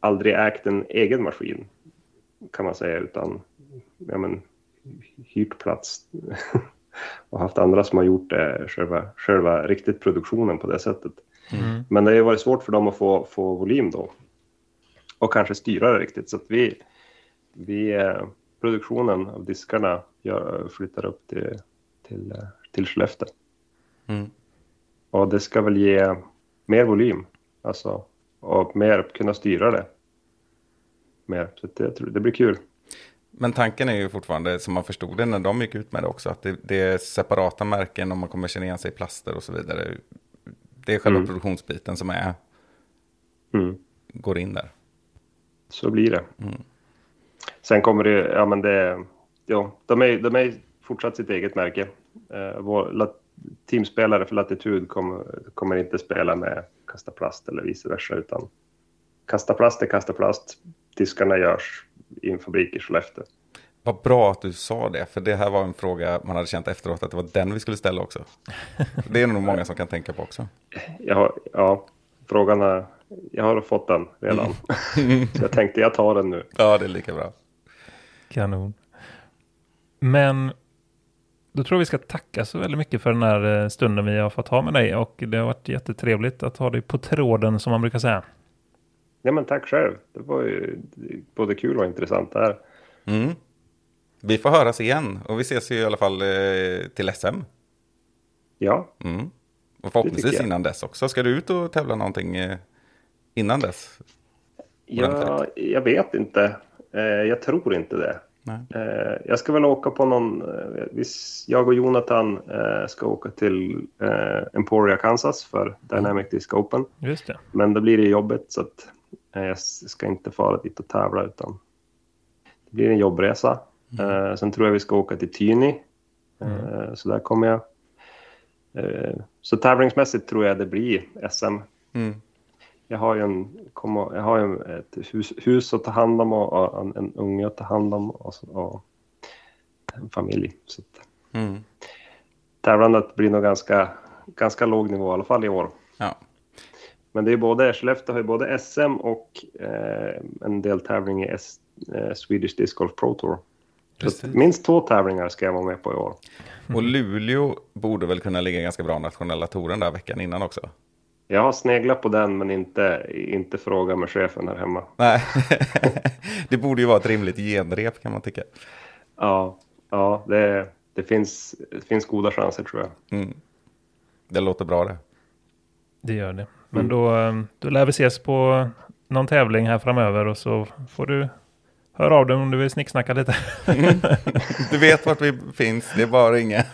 aldrig ägt en egen maskin kan man säga utan ja, men, hyrt plats och haft andra som har gjort det, själva, själva riktigt produktionen på det sättet. Mm. Men det har varit svårt för dem att få, få volym då. Och kanske styra det riktigt. Så att vi, vi eh, produktionen av diskarna gör, flyttar upp till, till, eh, till Skellefteå. Mm. Och det ska väl ge mer volym. Alltså, och mer kunna styra det. Mer. Så det, det blir kul. Men tanken är ju fortfarande, som man förstod det när de gick ut med det också, att det, det är separata märken om man kommer känna igen sig i plaster och så vidare. Det är själva Mm. produktionsbiten som är, Mm. går in där. Så blir det. Mm. Sen kommer det, ja men det, ja, de är, de är fortsatt sitt eget märke. Eh, vår lat, teamspelare för Latitude kommer, kommer inte spela med Kasta Plast eller vice versa, utan Kasta Plast är Kasta Plast. Diskarna görs i en fabrik i Skellefteå. Vad bra att du sa det, för det här var en fråga man hade känt efteråt att det var den vi skulle ställa också. Det är nog många som kan tänka på också. Jag har, ja, frågan har jag har fått den redan. så jag tänkte jag tar den nu. Ja, det är lika bra. Kanon. Men då tror jag vi ska tacka så väldigt mycket för den här eh, stunden vi har fått ha med dig och det har varit jättetrevligt att ha dig på tråden som man brukar säga. Ja, men tack själv. Det var ju både kul och intressant det här. Mm. Vi får höras igen och vi ses ju i alla fall eh, till SM. Ja, Mm. Och förhoppningsvis innan dess också. Ska du ut och tävla någonting eh, innan dess? jag, jag vet inte. Eh, jag tror inte det. Nej. Eh, jag ska väl åka på någon... Eh, jag och Jonathan eh, ska åka till eh, Emporia, Kansas för Dynamic Disc Open. Just det. Men då blir det jobbigt så att jag s- ska inte fara dit och tävla utan det blir en jobbresa. Eh, sen tror jag vi ska åka till Tyni. Eh, så där kommer jag. Eh, så tävlingsmässigt tror jag det blir SM. Mm. Jag har ju, en, jag har ju ett hus, hus att ta hand om och, en, en unge att ta hand om och, så- och en familj. Så att, Mm. tävlandet blir nog ganska, ganska låg nivå i alla fall i år. Ja. Men det är både, Skellefteå har ju både SM och eh, en del tävling i S, eh, Swedish Disc Golf Pro Tour. Minst två tävlingar ska jag vara med på i år. Och Luleå borde väl kunna ligga ganska bra nationella touren där veckan innan också. Jag har sneglat på den men inte, inte frågat med chefen här hemma. Nej, det borde ju vara ett rimligt genrep kan man tycka. Ja, ja det, det, finns, det finns goda chanser tror jag. Mm. Det låter bra det. Det gör det. Men då, eh, då lär vi ses på någon tävling här framöver och så får du höra av dig om du vill snicksnacka lite. Du vet vart vi finns, det är bara att ringa.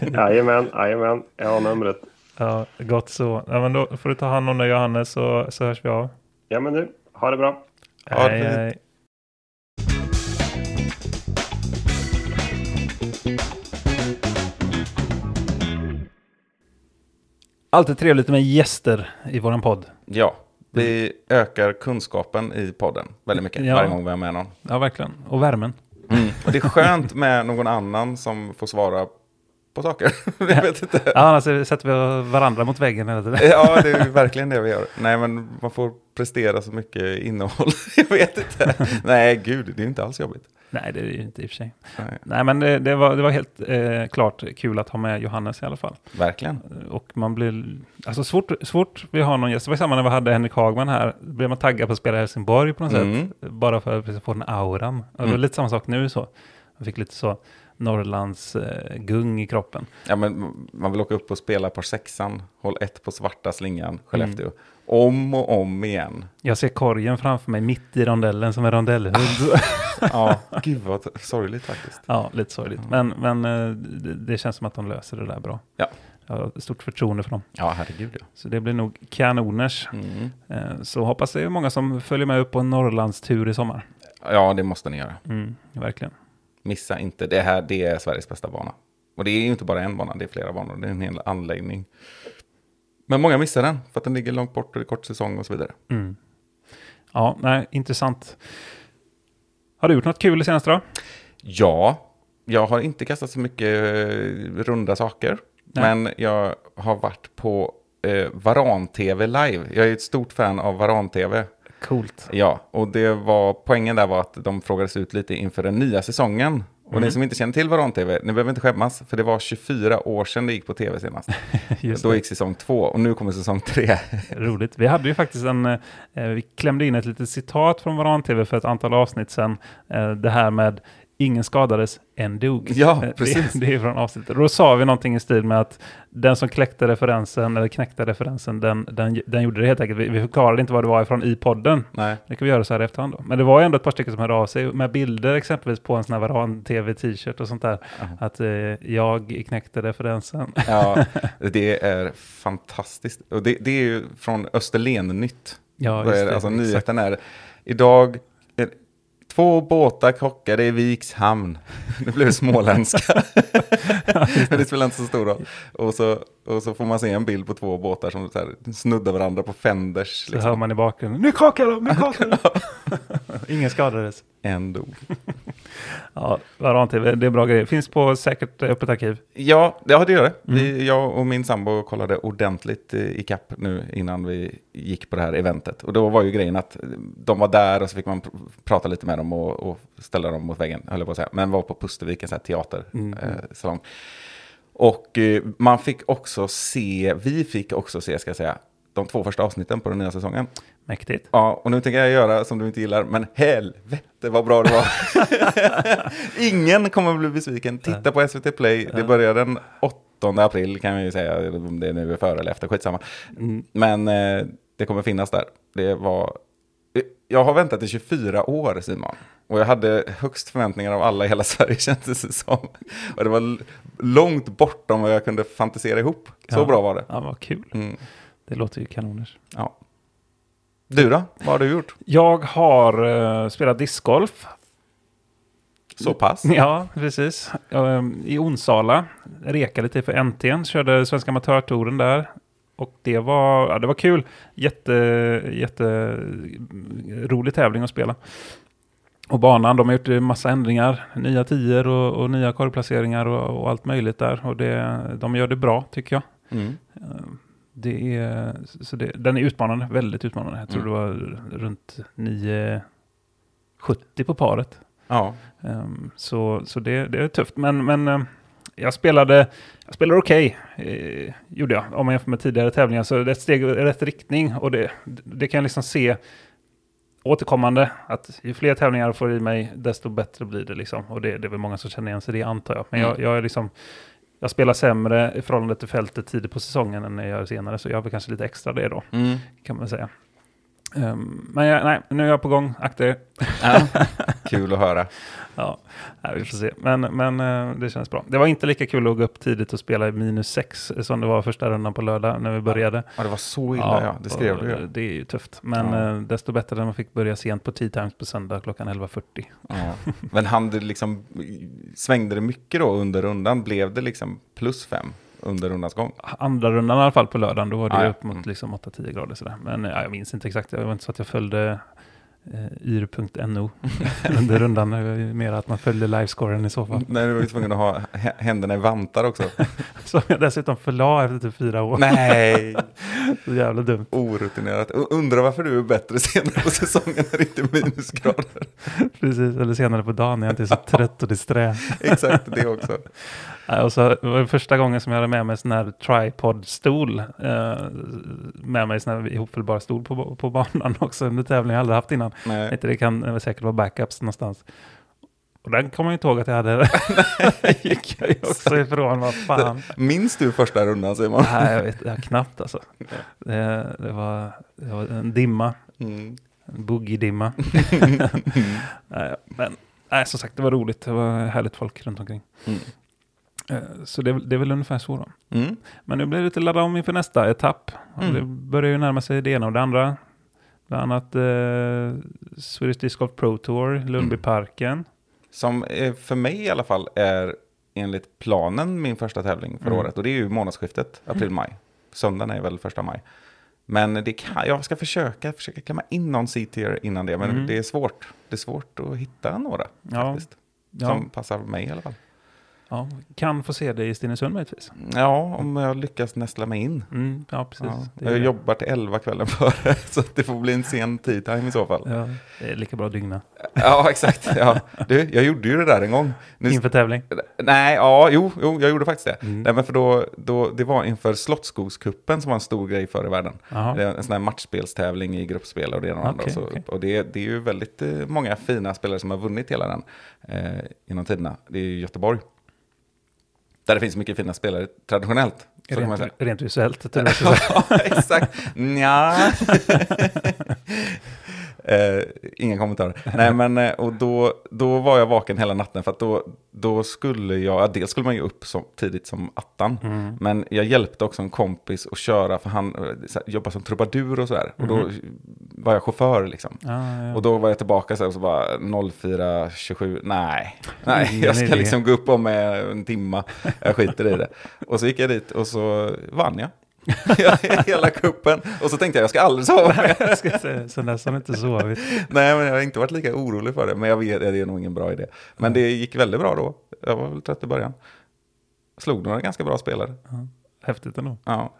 Jajamän, jajamän, jag har numret. Ja, gott så. Ja, men då får du ta hand om dig Johannes så, så hörs vi av. Ja men du, ha det bra. Ha det Hej, fint. hej. Alltid trevligt med gäster i våran podd. Ja, vi ökar kunskapen i podden väldigt mycket Ja. varje gång vi har med någon. Ja, verkligen. Och värmen. Och det är skönt med någon annan som får svara på saker. Jag vet inte. Ja, annars sätter vi varandra mot väggen hela tiden. Ja, det är ju verkligen det vi gör. Nej, men man får prestera så mycket innehåll. Jag vet inte. Nej, gud, det är inte alls jobbigt. Nej, det är det ju inte i och för sig. Nej, Nej, men det, det, var, det var helt eh, klart kul att ha med Johannes i alla fall. verkligen. Och man blir, alltså svårt, svårt vi har någon gäst, det var samma när vi hade Henrik Hagman här, blev man taggad på att spela Helsingborg på något Mm. sätt, bara för att precis få den auran. Och det var Mm. lite samma sak nu så, man fick lite så Norrlands eh, gung i kroppen. Ja, men man vill åka upp och spela par sexan, håll ett på svarta slingan, Skellefteå. Om och om igen. Jag ser korgen framför mig mitt i rondellen som en rondellhund. Ja, gud vad sorgligt faktiskt. ja, lite sorgligt. Men, men eh, det, det känns som att de löser det där bra. Ja. Jag har stort förtroende för dem. Ja, herregud ja. Så det blir nog kanoners. Mm. Eh, Så hoppas det är många som följer med upp på en Norrlandstur i sommar. Ja, det måste ni göra. Mm, verkligen. Missa inte. Det här det är Sveriges bästa bana. Och det är ju inte bara en bana, det är flera banor. Det är en hel anläggning. Men många missar den för att den ligger långt bort och det är kort säsong och så vidare. Mm. Ja, nej, intressant. Har du gjort något kul i senaste då? Ja, jag har inte kastat så mycket eh, runda saker. Nej. Men jag har varit på eh, Varan-TV live. Jag är ett stort fan av Varan-TV. Coolt. Ja, och det var, poängen där var att de frågades ut lite inför den nya säsongen. Och Mm. ni som inte känner till Varan-TV, ni behöver inte skämmas, för det var 24 år sedan det gick på tv senast. Just Då gick säsong två och nu kommer säsong tre. Roligt. Vi hade ju faktiskt en, eh, vi klämde in ett litet citat från Varan TV för ett antal avsnitt sedan. Eh, det här med ingen skadades, en dog. Ja, Eh, precis. Det, det är från avsnittet. Då sa vi någonting i stil med att den som kläckte referensen, eller knäckte referensen, den, den, den gjorde det helt enkelt. Vi, vi förklarade inte vad det var ifrån i podden. Nej, Det kan vi göra så här i efterhand då. Men det var ju ändå ett par stycken som hörde av sig med bilder exempelvis på en sån här Varan-TV-t-shirt och sånt där. Att eh, jag knäckte referensen. ja, det är fantastiskt. Och det, det är ju från Österlen-nytt. Ja, just det? Alltså Exakt. nyheten är, idag, två båtar krockade i Vikshamn. Det blev småländska. Men det spelar inte så stor roll. Och så, och så får man se en bild på två båtar som så här, snuddar varandra på fenders. Så Liksom. hör man i bakgrunden, nu krockar de, nu krockar de. Ingen skadades. En dog. Ja, Varan-TV, det är bra grejer. Finns på säkert öppet arkiv. Ja, ja det gör det. Vi, jag och min sambo kollade ordentligt eh, i kapp nu innan vi gick på det här eventet. Och då var ju grejen att de var där och så fick man pr- prata lite med dem och, och ställa dem mot väggen, höll jag på att säga. Men var på Pustervik, en sån här teatersalong. Eh. Och eh, man fick också se, vi fick också se, ska jag säga, de två första avsnitten på den nya säsongen. Mäktigt. Ja, och nu tänker jag göra som du inte gillar, men helvete vad bra det var. Ingen kommer bli besviken. Titta på SVT Play, det börjar den 8 april kan vi ju säga, om det nu är före eller efter, skitsamma. Men eh, det kommer finnas där. Det var... Jag har väntat i 24 år, Simon. Och jag hade högst förväntningar av alla i hela Sverige, kändes det som. Och det var långt bortom vad jag kunde fantisera ihop. Så Ja. bra var det. Ja, vad kul. Mm. Det låter ju kanoners. Ja. Du då? Vad har du gjort? Jag har eh, spelat discgolf. Så pass? Ja, precis. Ehm, I Onsala. Rekade till för NT'n. Körde Svenska Amatörtouren där. Och det var, ja, det var kul. Jätte, jätte rolig tävling att spela. Och banan, de har gjort massa ändringar. Nya tior och, och nya korgplaceringar och, och allt möjligt där. Och det, de gör det bra tycker jag. Mm. Ehm, Det är, så det, den är utmanande, väldigt utmanande. Jag tror Mm. det var runt 9,70 på paret. Ja. Ehm, så så det, det är tufft. Men, men ehm, jag spelade, jag spelade okej, eh, gjorde jag. Om man jämför med tidigare tävlingar. Så det är ett steg i rätt riktning. Och det, det kan jag liksom se återkommande. Att ju fler tävlingar jag får i mig, desto bättre blir det. Liksom. Och det, det är väl många som känner igen sig i det, antar jag. Men jag, Mm. jag är liksom... Jag spelar sämre i förhållande till fältet tidigt på säsongen än jag gör senare, så jag har väl kanske lite extra det då, Mm. kan man säga. Ehm, men jag, nej, nu är jag på gång, akta er. Ja. Kul att höra. Ja, vi får se. Men, men eh, det känns bra. Det var inte lika kul att gå upp tidigt och spela i minus sex som det var första rundan på lördag när vi började. Ja, det var så illa, ja. Det skrev du ju. Det är ju tufft. Men Ja. eh, desto bättre när man fick börja sent på Tea Times på söndag klockan 11.40. Ja. Men han liksom, svängde det mycket då under rundan? Blev det liksom plus fem under rundans gång? Andra rundan i alla fall på lördagen, då var det Ah, ja. upp mot Mm. liksom 8-10 grader sådär. Men ja, jag minns inte exakt, det var inte så att jag följde eh, yr.no under rundan. Det var mer att man följde livescoren i så fall. Nej, du var ju tvungen att ha hä- händerna i vantar också. Som jag dessutom förla efter typ fyra år. Nej, Så jävla dumt. orutinerat. Undrar varför du är bättre senare på säsongen när det inte är minusgrader. Precis, eller senare på dagen när jag inte är så trött och disträ. Exakt, det också. Ja, och så det var första gången som jag hade med mig en sån här tripod-stol. Eh, med mig en sån här ihopfällbar stol på, på banan också under tävlingen. Jag aldrig haft innan. Nej. det kan det säkert vara backups någonstans. Och den kommer jag inte ihåg att jag hade. gick jag också ifrån, vad fan. Minns du första rundan Simon? Nej, jag vet jag knappt alltså. Det, det, var, det var en dimma, Mm. en boogie-dimma. nej, men nej, som sagt, det var roligt. Det var härligt folk runt omkring. Mm. Eh, Så det, det är väl ungefär så då. Mm. Men nu blir det lite ladda om inför nästa etapp. Mm. Det börjar ju närma sig det ena och det andra. Bland annat eh, Swedish Disc Golf Pro Tour, Lundbyparken. Som eh, för mig i alla fall är enligt planen min första tävling för Mm. året. Och det är ju månadsskiftet, april-maj. Söndagen är väl första maj. Men det kan, jag ska försöka, försöka klämma in någon C-tier innan det. Men Mm. det är svårt. Det är svårt att hitta några Ja, faktiskt. ja, Som passar mig i alla fall. Ja, kan få se det i Stenungsund möjligtvis. Ja, om jag lyckas nästla mig in. Mm, ja, precis. Ja. Jag jobbar till 11 kvällen före, så det får bli en sen tea time i så fall. Ja, det är lika bra att dygna. Ja, exakt. Ja. Du, jag gjorde ju det där en gång. Nu, Inför tävling. nej, ja, jo, jo, jag gjorde faktiskt det. Mm. Nej, men för då, då, det var inför Slottsskogskuppen som var en stor grej förr i världen. Det är en sån här matchspelstävling i gruppspel och det ena och det andra. Så, okej. Och det, det är ju väldigt eh, många fina spelare som har vunnit hela den eh, genom tiderna. Det är ju Göteborg. Där det finns mycket fina spelare traditionellt. Rent, rent visuellt. Ja, exakt. Nja. eh, inga kommentarer. Nej, men eh, och då, då var jag vaken hela natten för att då, då skulle jag, ja, dels skulle man ju upp så tidigt som attan, Mm. men jag hjälpte också en kompis att köra för han eh, här, jobbar som trubadur och sådär. Och då var jag chaufför liksom. Mhm. ja. Och då var jag tillbaka så här, och så bara 04.27, nej, nej, jag ska liksom gå upp om med en timma, jag skiter i det. Och så gick jag dit och så vann jag. Hela kuppen. Och så tänkte jag, jag ska aldrig sova mer. Dess har han inte sovit. Nej, men jag har inte varit lika orolig för det. Men jag vet, det är nog ingen bra idé. Men det gick väldigt bra då. Jag var väl trött i början. Slog några ganska bra spelare. Häftigt ändå. Ja.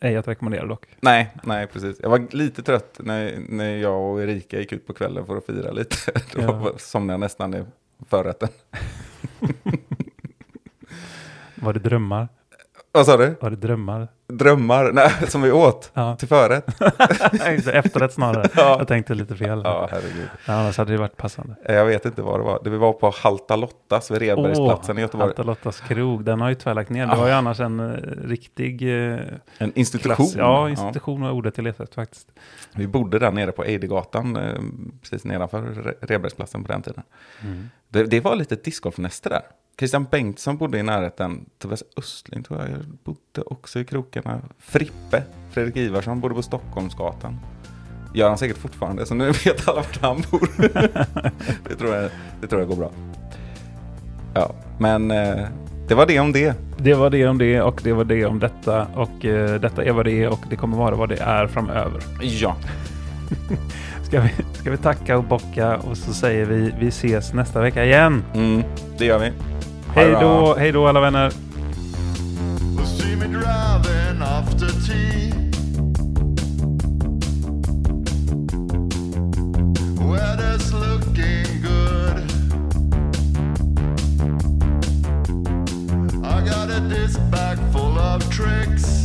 Ej att rekommendera dock. Nej, nej, precis. Jag var lite trött när, när jag och Erika gick ut på kvällen för att fira lite. Då Ja. somnade jag nästan i förrätten. Var det drömmar? Vad sa du? Var det drömmar? Drömmar? Nej, som vi åt Ja, till förrätt? Efterrätt snarare. Ja. Jag tänkte lite fel. Ja, herregud. Ja, annars hade det varit passande. Jag vet inte vad det var. Det vi var på Halta Lottas vid Redbergsplatsen i Göteborg. Alta Lottas krog, den har ju tyvärr lagt ner. Det var ju annars en eh, riktig eh, En institution. klass. Ja, institution var ordet jag letade faktiskt. Vi bodde där nere på Eidegatan, eh, precis nedanför Re- Redbergsplatsen på den tiden. Det, det var lite discgolfnäste där. Christian Bengtsson bodde i närheten. Tobias Östling tror jag bodde också i krokarna. Frippe, Fredrik Ivarsson bodde på Stockholmsgatan. Gör han säkert fortfarande, så nu vet alla vart han bor. det, tror jag, det tror jag går bra. Ja, men eh, det var det om det. Det var det om det och det var det om detta och eh, detta är vad det är och det kommer vara vad det är framöver. Ja, Ska vi, ska vi tacka och bocka och så säger vi vi ses nästa vecka igen. mm, det gör vi. Hej då, hej då alla vänner. Will see me driving after tea. Weather's looking good. I got a disc bag full of tricks.